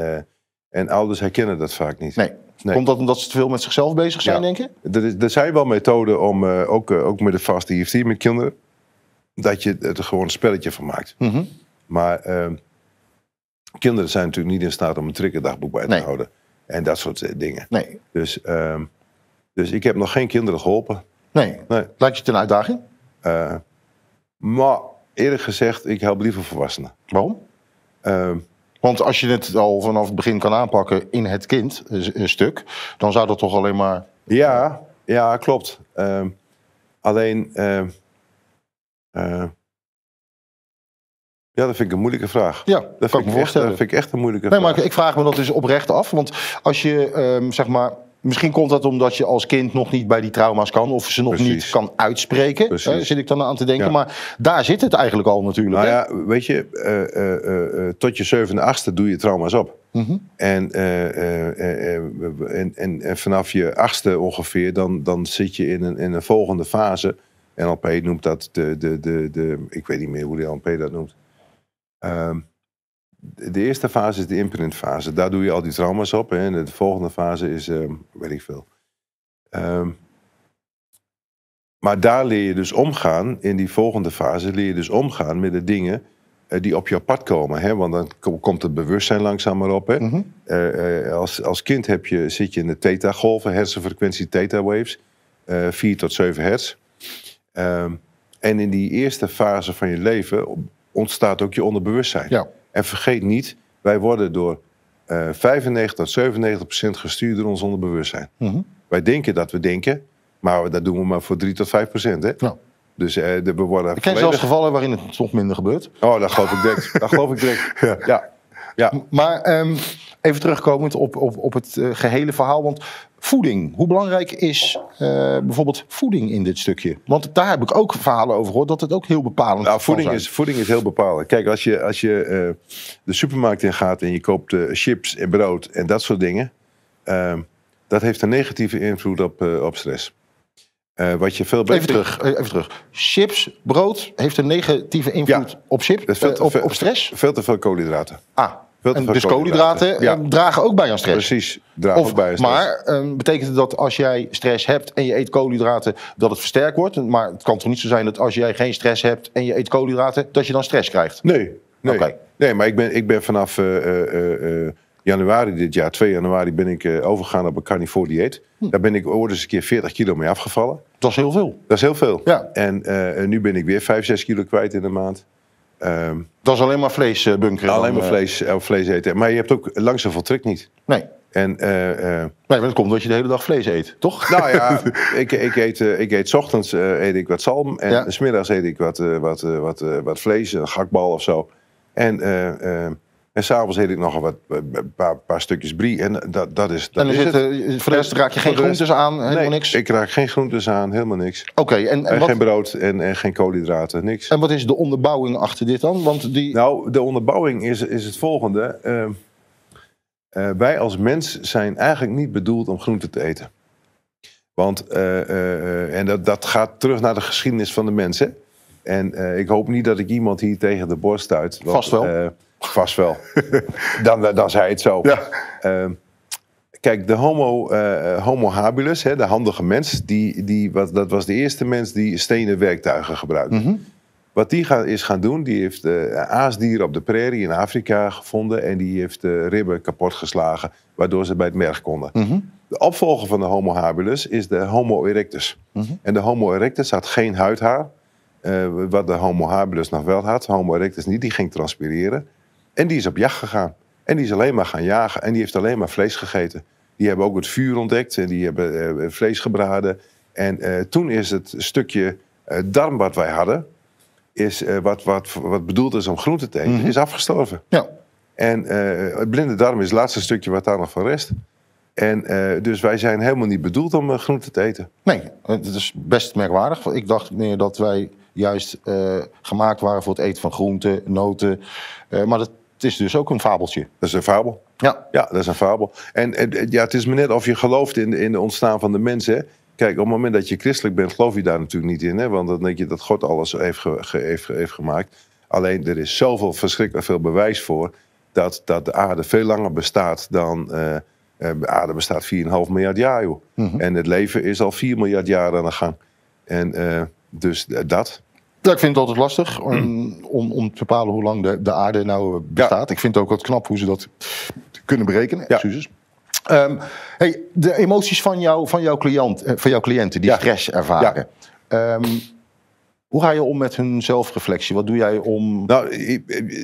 en ouders herkennen dat vaak niet. Nee. Nee. Komt dat omdat ze te veel met zichzelf bezig zijn, Ja. denk je? Er, is, er zijn wel methoden om, ook, ook met de vaste EFT met kinderen... dat je er gewoon een spelletje van maakt. Mhm. Maar ehm, kinderen zijn natuurlijk niet in staat om een triggerdagboek bij te Nee. houden. En dat soort dingen. Nee. Dus, ehm, dus ik heb nog geen kinderen geholpen. nee. Nee. Lijkt je het een uitdaging? Maar eerlijk gezegd, ik help liever volwassenen. Waarom? Ehm, Want als je het al vanaf het begin kan aanpakken in het kind, een, stuk, dan zou dat toch alleen maar. ja, ja, klopt. Ehm, alleen, ehm, eh, ja, dat vind ik een moeilijke vraag. Ja, Dat kan ik vind me ik, echt, voorstellen. dat vind ik echt een moeilijke Nee, vraag. maar ik vraag me dat dus oprecht af. Want als je, zeg maar. Misschien komt dat omdat je als kind nog niet bij die trauma's kan, of ze nog Precies. niet kan uitspreken. Precies. Hè, zit ik dan aan te denken. Ja. Maar daar zit het eigenlijk al natuurlijk. Nou hè? ja, weet je, eh, eh, eh, tot je zevende, achtste doe je trauma's op. Mhm. En, en, en, en vanaf je achtste ongeveer, dan, dan zit je in een, in een volgende fase. NLP noemt dat de, de, de, de, ik weet niet meer hoe de NLP dat noemt. Ehm, de eerste fase is de imprintfase. Daar doe je al die trauma's op. Hè. En de volgende fase is, ehm, weet ik veel. Ehm, maar daar leer je dus omgaan, in die volgende fase leer je dus omgaan met de dingen eh, die op jouw pad komen. Hè? Want dan kom- komt het bewustzijn langzaam maar op. Hè? Mhm. Eh, eh, als, als kind heb je, zit je in de theta-golven, hersenfrequentie theta-waves, eh 4 tot 7 hertz. Ehm, en in die eerste fase van je leven ontstaat ook je onderbewustzijn. Ja. En vergeet niet, wij worden door eh 95 tot 97 procent gestuurd door ons onderbewustzijn. Mhm. Wij denken dat we denken, maar dat doen we maar voor 3 tot 5 procent. Hè? Ja. Dus eh, de, we worden Ik ken zelfs gevallen waarin het nog minder gebeurt. Oh, dat geloof ik direct. dat geloof ik direct. [laughs] Ja. ja. ja. Maar ehm, even terugkomend op, op, op het eh, gehele verhaal. Want voeding, hoe belangrijk is eh, bijvoorbeeld voeding in dit stukje? Want daar heb ik ook verhalen over gehoord dat het ook heel bepalend Nou, voeding zijn. is, voeding is heel bepalend. Kijk, als je, als je eh, de supermarkt in gaat en je koopt chips en brood en dat soort dingen, ehm, dat heeft een negatieve invloed op, op stress. Wat je veel beter... Even terug, even terug. Chips, brood heeft een negatieve invloed Ja. op, chip, op, op stress. Veel te veel koolhydraten. Ah, Dus koolhydraten Ja. eh, dragen ook bij aan stress. Precies. Of, ook bij een stress. maar ehm, betekent het dat als jij stress hebt en je eet koolhydraten, dat het versterkt wordt? Maar het kan toch niet zo zijn dat als jij geen stress hebt en je eet koolhydraten, dat je dan stress krijgt? Nee, nee. Oké. nee maar ik ben, ik ben vanaf eh, eh, januari dit jaar, 2 januari, ben ik overgegaan op een carnivore dieet. Hm. Daar ben ik ooit eens een keer 40 kilo mee afgevallen. Dat is heel veel. Dat is heel veel. Ja. En nu ben ik weer 5, 6 kilo kwijt in een maand. Ehm, Dat is alleen maar vlees eh, bunkeren. alleen maar eh, vlees, eh, vlees eten. Maar je hebt ook langs zoveel trek niet. Nee. En eh, eh, nee, maar dat komt omdat je de hele dag vlees eet, toch? [laughs] nou ja, [laughs] ik, ik, eet, eh, ik eet 's ochtends eh, eet ik wat zalm. En Ja. s smiddags eet ik wat, eh, wat, eh, wat, eh, wat vlees, een gakbal of zo. En, en s'avonds eet ik nog wat, een paar, paar stukjes brie. En dat, dat is, dat en is het. eh, voor de rest raak je geen groentes aan, helemaal Nee, niks? ik raak geen groentes aan, helemaal niks. Oké, en, en, En wat, geen brood en, en geen koolhydraten, niks. en wat is de onderbouwing achter dit dan? Want die... Nou, de onderbouwing is, is het volgende. Eh, eh, wij als mens zijn eigenlijk niet bedoeld om groente te eten. Want, eh, eh, eh, en dat, dat gaat terug naar de geschiedenis van de mens. Hè? En eh, ik hoop niet dat ik iemand hier tegen de borst stuit. Vast wel. Eh, vast wel. [laughs] dan, dan zei het zo. Ja. Eh, kijk, de homo, eh, homo habilis, hè, de handige mens, die, die, wat, dat was de eerste mens die stenen werktuigen gebruikte. Mhm. Wat die is gaan doen, die heeft eh aasdieren op de prairie in Afrika gevonden en die heeft de ribben kapot geslagen, waardoor ze bij het merg konden. Mhm. De opvolger van de Homo habilis is de Homo erectus. Mhm. En de Homo erectus had geen huidhaar, eh, wat de Homo habilis nog wel had. Homo erectus niet, die ging transpireren. En die is op jacht gegaan. En die is alleen maar gaan jagen en die heeft alleen maar vlees gegeten. Die hebben ook het vuur ontdekt en die hebben eh, vlees gebraden. En eh, toen is het stukje eh, darm wat wij hadden, is, eh, wat, wat, wat bedoeld is om groente te eten, Mhm. is afgestorven. Ja. En eh, het blinde darm is het laatste stukje wat daar nog van rest. En eh, dus wij zijn helemaal niet bedoeld om uh, groente te eten. Nee, het is best merkwaardig. Ik dacht meer dat wij juist uh, gemaakt waren voor het eten van groenten, noten. Maar dat is dus ook een fabeltje. Dat is een fabel. Ja. Ja, dat is een fabel. En, en ja, het is maar net of je gelooft in, in de ontstaan van de mensen. Kijk, op het moment dat je christelijk bent, geloof je daar natuurlijk niet in. Hè? Want dan denk je dat God alles heeft, ge, ge, heeft, heeft gemaakt. Alleen er is zoveel verschrikkelijk veel bewijs voor dat, dat de aarde veel langer bestaat dan. Uh, de aarde bestaat 4,5 miljard jaar, joh. Mm -hmm. En het leven is al 4 miljard jaar aan de gang. En uh, dus dat. Ja, ik vind het altijd lastig om, om, om te bepalen hoe lang de, de aarde nou bestaat. Ja. Ik vind het ook wat knap hoe ze dat kunnen berekenen. Ja. Excuses. Um, hey, de emoties van, jou, van, jouw cliënt, van jouw cliënten die ja. stress ervaren. Um, hoe ga je om met hun zelfreflectie? Wat doe jij om. Nou,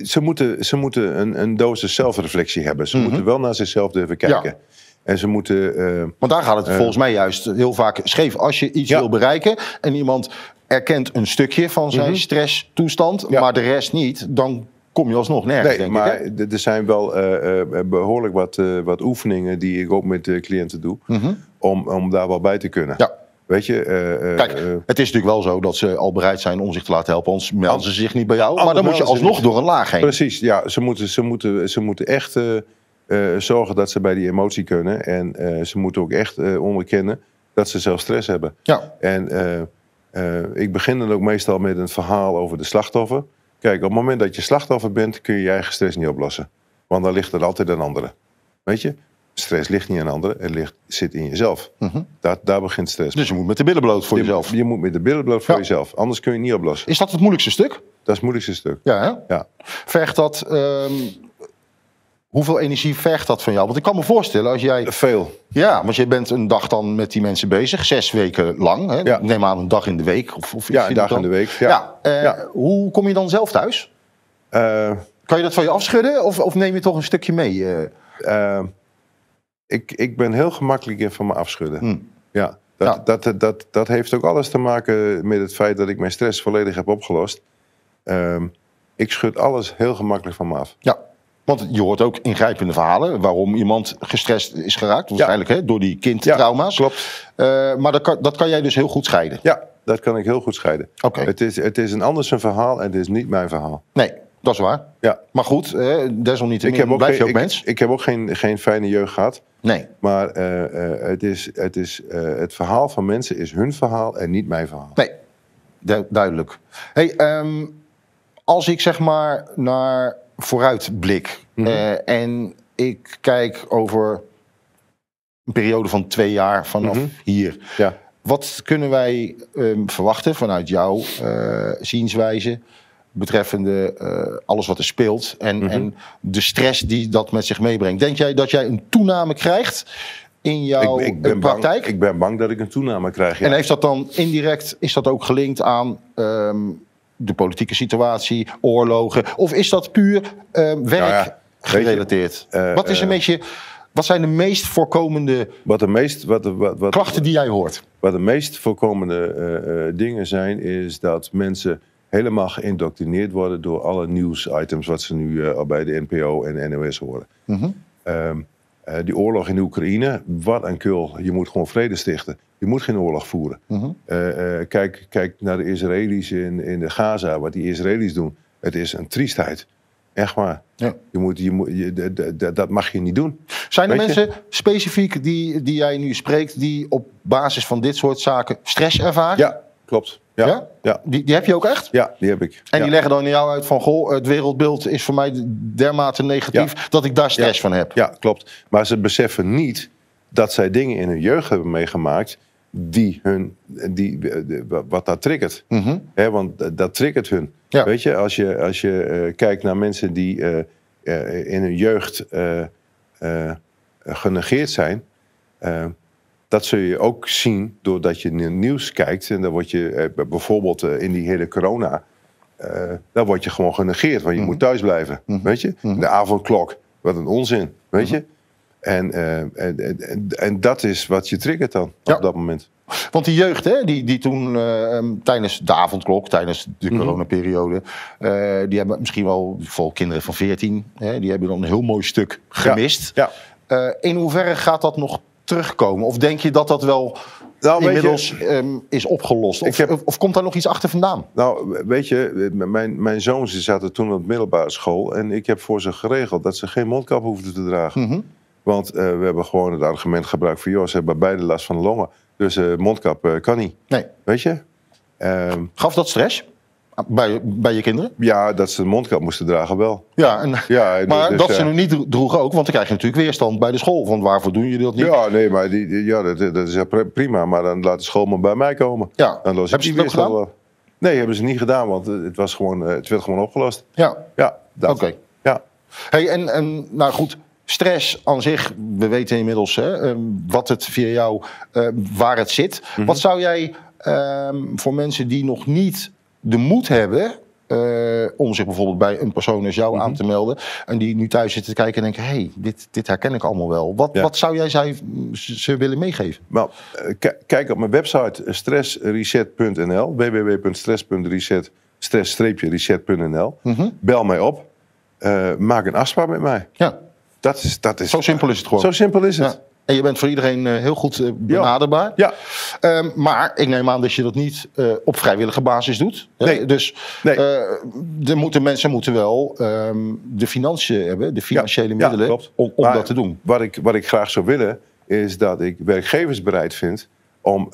ze moeten, ze moeten een, een dosis zelfreflectie hebben. Ze mm -hmm. moeten wel naar zichzelf durven kijken. En ze moeten. Uh, Want daar gaat het uh, volgens mij juist heel vaak scheef. Als je iets ja. wil bereiken en iemand erkent een stukje van zijn mm -hmm. stresstoestand, ja. maar de rest niet, dan kom je alsnog nergens. Nee, denk maar ik, er zijn wel uh, behoorlijk wat, wat oefeningen die ik ook met cliënten doe, mm -hmm. om, om daar wel bij te kunnen. Ja. Weet je, uh, Kijk, het is natuurlijk wel zo dat ze al bereid zijn om zich te laten helpen, anders melden ze zich niet bij jou. Maar dan moet je alsnog door een laag heen. Precies, ja. Ze moeten, ze moeten, ze moeten echt zorgen dat ze bij die emotie kunnen. En ze moeten ook echt onderkennen dat ze zelf stress hebben. Ja. En ik begin dan ook meestal met een verhaal over de slachtoffer. Kijk, op het moment dat je slachtoffer bent, kun je je eigen stress niet oplossen. Want dan ligt er altijd een andere. Weet je? Stress ligt niet aan anderen, het ligt, zit in jezelf. Mhm. Mm -hmm. daar, daar begint stress. Dus je moet met de billen bloot voor je, jezelf. Je moet met de billen bloot voor ja. jezelf, anders kun je het niet oplossen. Is dat het moeilijkste stuk? Dat is het moeilijkste stuk. Ja, hè? Ja. Vergt dat. Um, hoeveel energie vergt dat van jou? Want ik kan me voorstellen als jij. Veel. Ja, want je bent een dag dan met die mensen bezig, zes weken lang. Hè? Ja. Neem aan een dag in de week. Of, of ja, een dag in de week. Ja. ja, uh, ja. Hoe kom je dan zelf thuis? Uh, kan je dat van je afschudden of, of neem je toch een stukje mee? Uh, ik, ik ben heel gemakkelijk in van me afschudden. Hmm. Ja. Dat, Ja. dat, dat, dat, dat heeft ook alles te maken met het feit dat ik mijn stress volledig heb opgelost. Ehm, ik schud alles heel gemakkelijk van me af. Ja, want je hoort ook ingrijpende verhalen waarom iemand gestrest is geraakt. Waarschijnlijk hè, door die kindtrauma's. klopt. Eh, maar dat kan, dat kan jij dus heel goed scheiden. Ja, dat kan ik heel goed scheiden. Oké. Het, is, het is een anders een verhaal en het is niet mijn verhaal. Nee, dat is waar. Ja. Maar goed, eh, desalniettemin blijf je ook mens. ik heb ook geen, geen fijne jeugd gehad. Nee. Maar eh, eh, het, is, het, is, het verhaal van mensen is hun verhaal en niet mijn verhaal. Nee, Du- duidelijk. Hey, ehm, als ik zeg maar naar vooruit blik Mhm. eh, en ik kijk over een periode van twee jaar vanaf Mhm. hier. Ja. Wat kunnen wij ehm, verwachten vanuit jouw eh, zienswijze betreffende eh, alles wat er speelt en, Mhm. en de stress die dat met zich meebrengt? Denk jij dat jij een toename krijgt in jouw ik, ik, ben praktijk? bang, ik ben bang dat ik een toename krijg. Ja. En heeft dat dan indirect, is dat ook gelinkt aan ehm, de politieke situatie, oorlogen? Of is dat puur ehm, werk Nou ja, weet je, gerelateerd? eh, wat, is een eh, beetje, wat zijn de meest voorkomende Wat de meest, wat, de- wat, wat, klachten die jij hoort? wat de meest voorkomende eh, eh, dingen zijn, is dat mensen helemaal geïndoctrineerd worden door alle nieuwsitems wat ze nu eh, al bij de NPO en NOS horen. Mhm. Ehm, eh, die oorlog in Oekraïne, wat een kul. Je moet gewoon vrede stichten. Je moet geen oorlog voeren. Mhm. Eh, eh, kijk, kijk naar de Israëli's in, in de Gaza, wat die Israëli's doen. Het is een triestheid. Echt waar. Ja. Je moet, je moet, je, dat mag je niet doen. Zijn er Weet je- mensen specifiek die, die jij nu spreekt, die op basis van dit soort zaken stress ervaren? Ja, klopt. Ja, Ja? ja? ja, Die, die heb je ook echt? die heb ik. En ja. die leggen dan in jou uit van, goh, het wereldbeeld is voor mij dermate negatief dat ik daar stress van heb. Ja, klopt. Maar ze beseffen niet dat zij dingen in hun jeugd hebben meegemaakt die hun, die, de- wat dat triggert. Hè, want dat- triggert hun. Ja. Weet je, als je, als je eh, kijkt naar mensen die eh, eh, in hun jeugd eh, eh, genegeerd zijn. Dat zul je ook zien doordat je naar nieuws kijkt. En dan word je eh, bijvoorbeeld eh, in die hele corona. eh dan word je gewoon genegeerd, want je Mhm. moet thuis blijven. Weet je? De avondklok, wat een onzin. Weet Mhm. je? En, en, en, en, dat is wat je triggert dan Ja. op dat moment. Want die jeugd, hè, die, die toen eh, ehm, tijdens de avondklok, tijdens de Mhm. coronaperiode, eh, die hebben misschien wel, voor kinderen van 14, hè, die hebben dan een heel mooi stuk gemist. Ja. Eh, in hoeverre gaat dat nog terugkomen? Of denk je dat dat wel Nou, weet je- inmiddels ehm, is opgelost? Of, heb- of, komt daar nog iets achter vandaan? Nou, weet je, mijn, mijn zoons die zaten toen op de middelbare school. En ik heb voor ze geregeld dat ze geen mondkap hoefden te dragen. Mhm. Want eh, we hebben gewoon het argument gebruikt van... joh, ze hebben beide last van de longen. Dus eh mondkap eh, kan niet. Nee. Weet je? Ehm, Gaf dat stress bij, bij je kinderen? ja, dat ze een mondkap moesten dragen wel. Ja, en, Ja, en [laughs] maar dus, dat ja. ze nu niet dro- droegen ook, want dan krijg je natuurlijk weerstand bij de school. Want waarvoor doen jullie dat niet? Ja, nee, maar die, die- ja, dat, dat is pri- prima. Maar dan laat de school maar bij mij komen. Ja. Dan los ik ze die weerstand wel. Nee, hebben ze niet gedaan, want het, was gewoon, eh, het werd gewoon opgelost. Ja, Ja, dat. oké. Ja. Hey, en, en nou goed, stress aan zich, we weten inmiddels hè, ehm, wat het via jou, eh, waar het zit. Mhm. Wat zou jij ehm, voor mensen die nog niet de moed hebben eh, om zich bijvoorbeeld bij een persoon als jou Mhm. aan te melden en die nu thuis zitten te kijken en denken, hé, hey, dit, dit herken ik allemaal wel. Wat, Ja. wat zou jij zij, ze willen meegeven? Maar eh, ki- kijk op mijn website stressreset.nl, www.stress.reset, stress-reset.nl. Mhm. Bel mij op, eh, maak een afspraak met mij. Ja, Dat is, dat is, zo simpel is het gewoon. Zo simpel is het. Ja. En je bent voor iedereen eh, heel goed eh, benaderbaar. Ja, Ehm, maar ik neem aan dat je dat niet eh, op vrijwillige basis doet. Nee. Dus Nee. de moeten, mensen moeten wel ehm, de financiën hebben, de financiële ja, middelen, om, om Maar dat te doen. Wat ik, wat ik graag zou willen, is dat ik werkgevers bereid vind om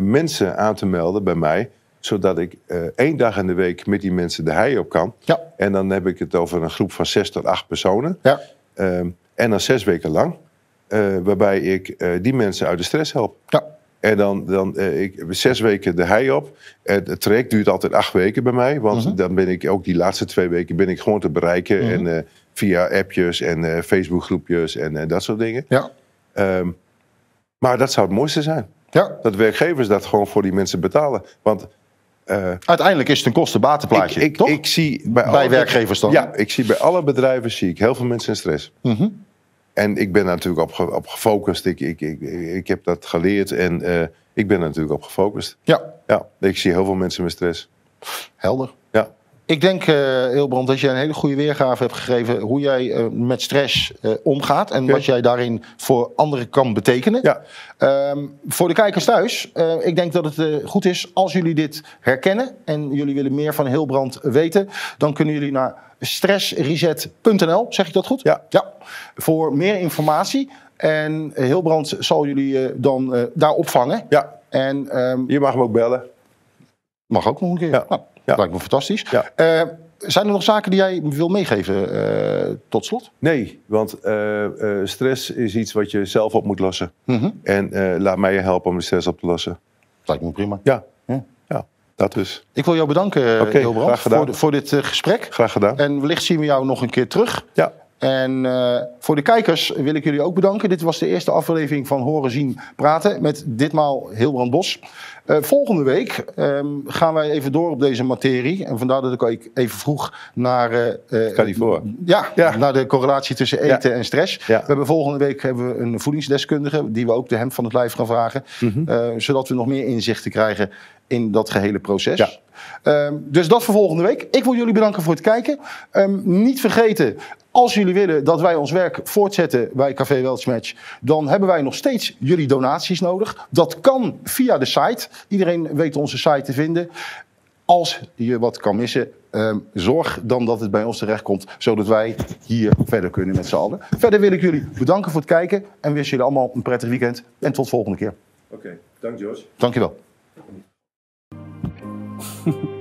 mensen aan te melden bij mij, zodat ik één dag in de week met die mensen de hei op kan. Ja, En dan heb ik het over een groep van zes tot acht personen. ja, Ehm, en dan zes weken lang. Eh, waarbij ik eh, die mensen uit de stress help. ja. En dan, dan eh, ik, zes weken de hei op. Het, het traject duurt altijd acht weken bij mij. Want Mhm. dan ben ik ook die laatste twee weken ben ik gewoon te bereiken. Mhm. En via appjes en Facebookgroepjes en dat soort dingen. ja. Ehm, maar dat zou het mooiste zijn. ja. Dat werkgevers dat gewoon voor die mensen betalen. Want Uiteindelijk is het een kostenbatenplaatje, ik, ik, toch? ik zie bij, Bij alle- werkgevers dan? Ja, ik zie bij alle bedrijven zie ik heel veel mensen in stress. Mhm. En ik ben daar natuurlijk op, op gefocust. Ik, ik, ik, ik heb dat geleerd en eh, ik ben er natuurlijk op gefocust. Ja, Ja, ik zie heel veel mensen met stress. helder. Ja, Ik denk, eh Hilbrand, dat je een hele goede weergave hebt gegeven hoe jij eh, met stress eh, omgaat en wat jij daarin voor anderen kan betekenen. ja, Ehm, voor de kijkers thuis, ik denk dat het goed is als jullie dit herkennen en jullie willen meer van Hilbrand weten, dan kunnen jullie naar stressreset.nl, zeg ik dat goed? Ja. ja. Voor meer informatie. En Hilbrand zal jullie dan daar opvangen. ja. En ehm, Je mag me ook bellen. mag ook nog een keer. Ja. Nou, Ja. Lijkt me fantastisch. Ja. Eh, zijn er nog zaken die jij wil meegeven eh, tot slot? Nee, want eh, stress is iets wat je zelf op moet lossen. Mhm. En laat mij je helpen om de stress op te lossen. Lijkt me prima. Ja, Ja. ja dat dus. Ik wil jou bedanken, Oké, Hilbrand, voor, dit gesprek. Graag gedaan. En wellicht zien we jou nog een keer terug. Ja, En eh, voor de kijkers wil ik jullie ook bedanken. Dit was de eerste aflevering van Horen Zien Praten met ditmaal Hilbrand Bos. Eh, volgende week ehm, gaan wij even door op deze materie. En vandaar dat ik ook even vroeg naar, eh, eh, voor. ja, Ja. naar de correlatie tussen eten en stress. Ja. We hebben volgende week hebben we een voedingsdeskundige die we ook de hem van het lijf gaan vragen. Mhm. Zodat we nog meer inzichten krijgen in dat gehele proces. Ja. Ehm, dus dat voor volgende week. Ik wil jullie bedanken voor het kijken. Ehm, niet vergeten, als jullie willen dat wij ons werk voortzetten bij Café Weltschmatch, dan hebben wij nog steeds jullie donaties nodig. Dat kan via de site. Iedereen weet onze site te vinden. Als je wat kan missen, ehm, zorg dan dat het bij ons terechtkomt, zodat wij hier verder kunnen met z'n allen. Verder wil ik jullie bedanken voor het kijken en wens jullie allemaal een prettig weekend. En tot volgende keer. oké. Dank George. Dankjewel. 哼 [laughs] 哼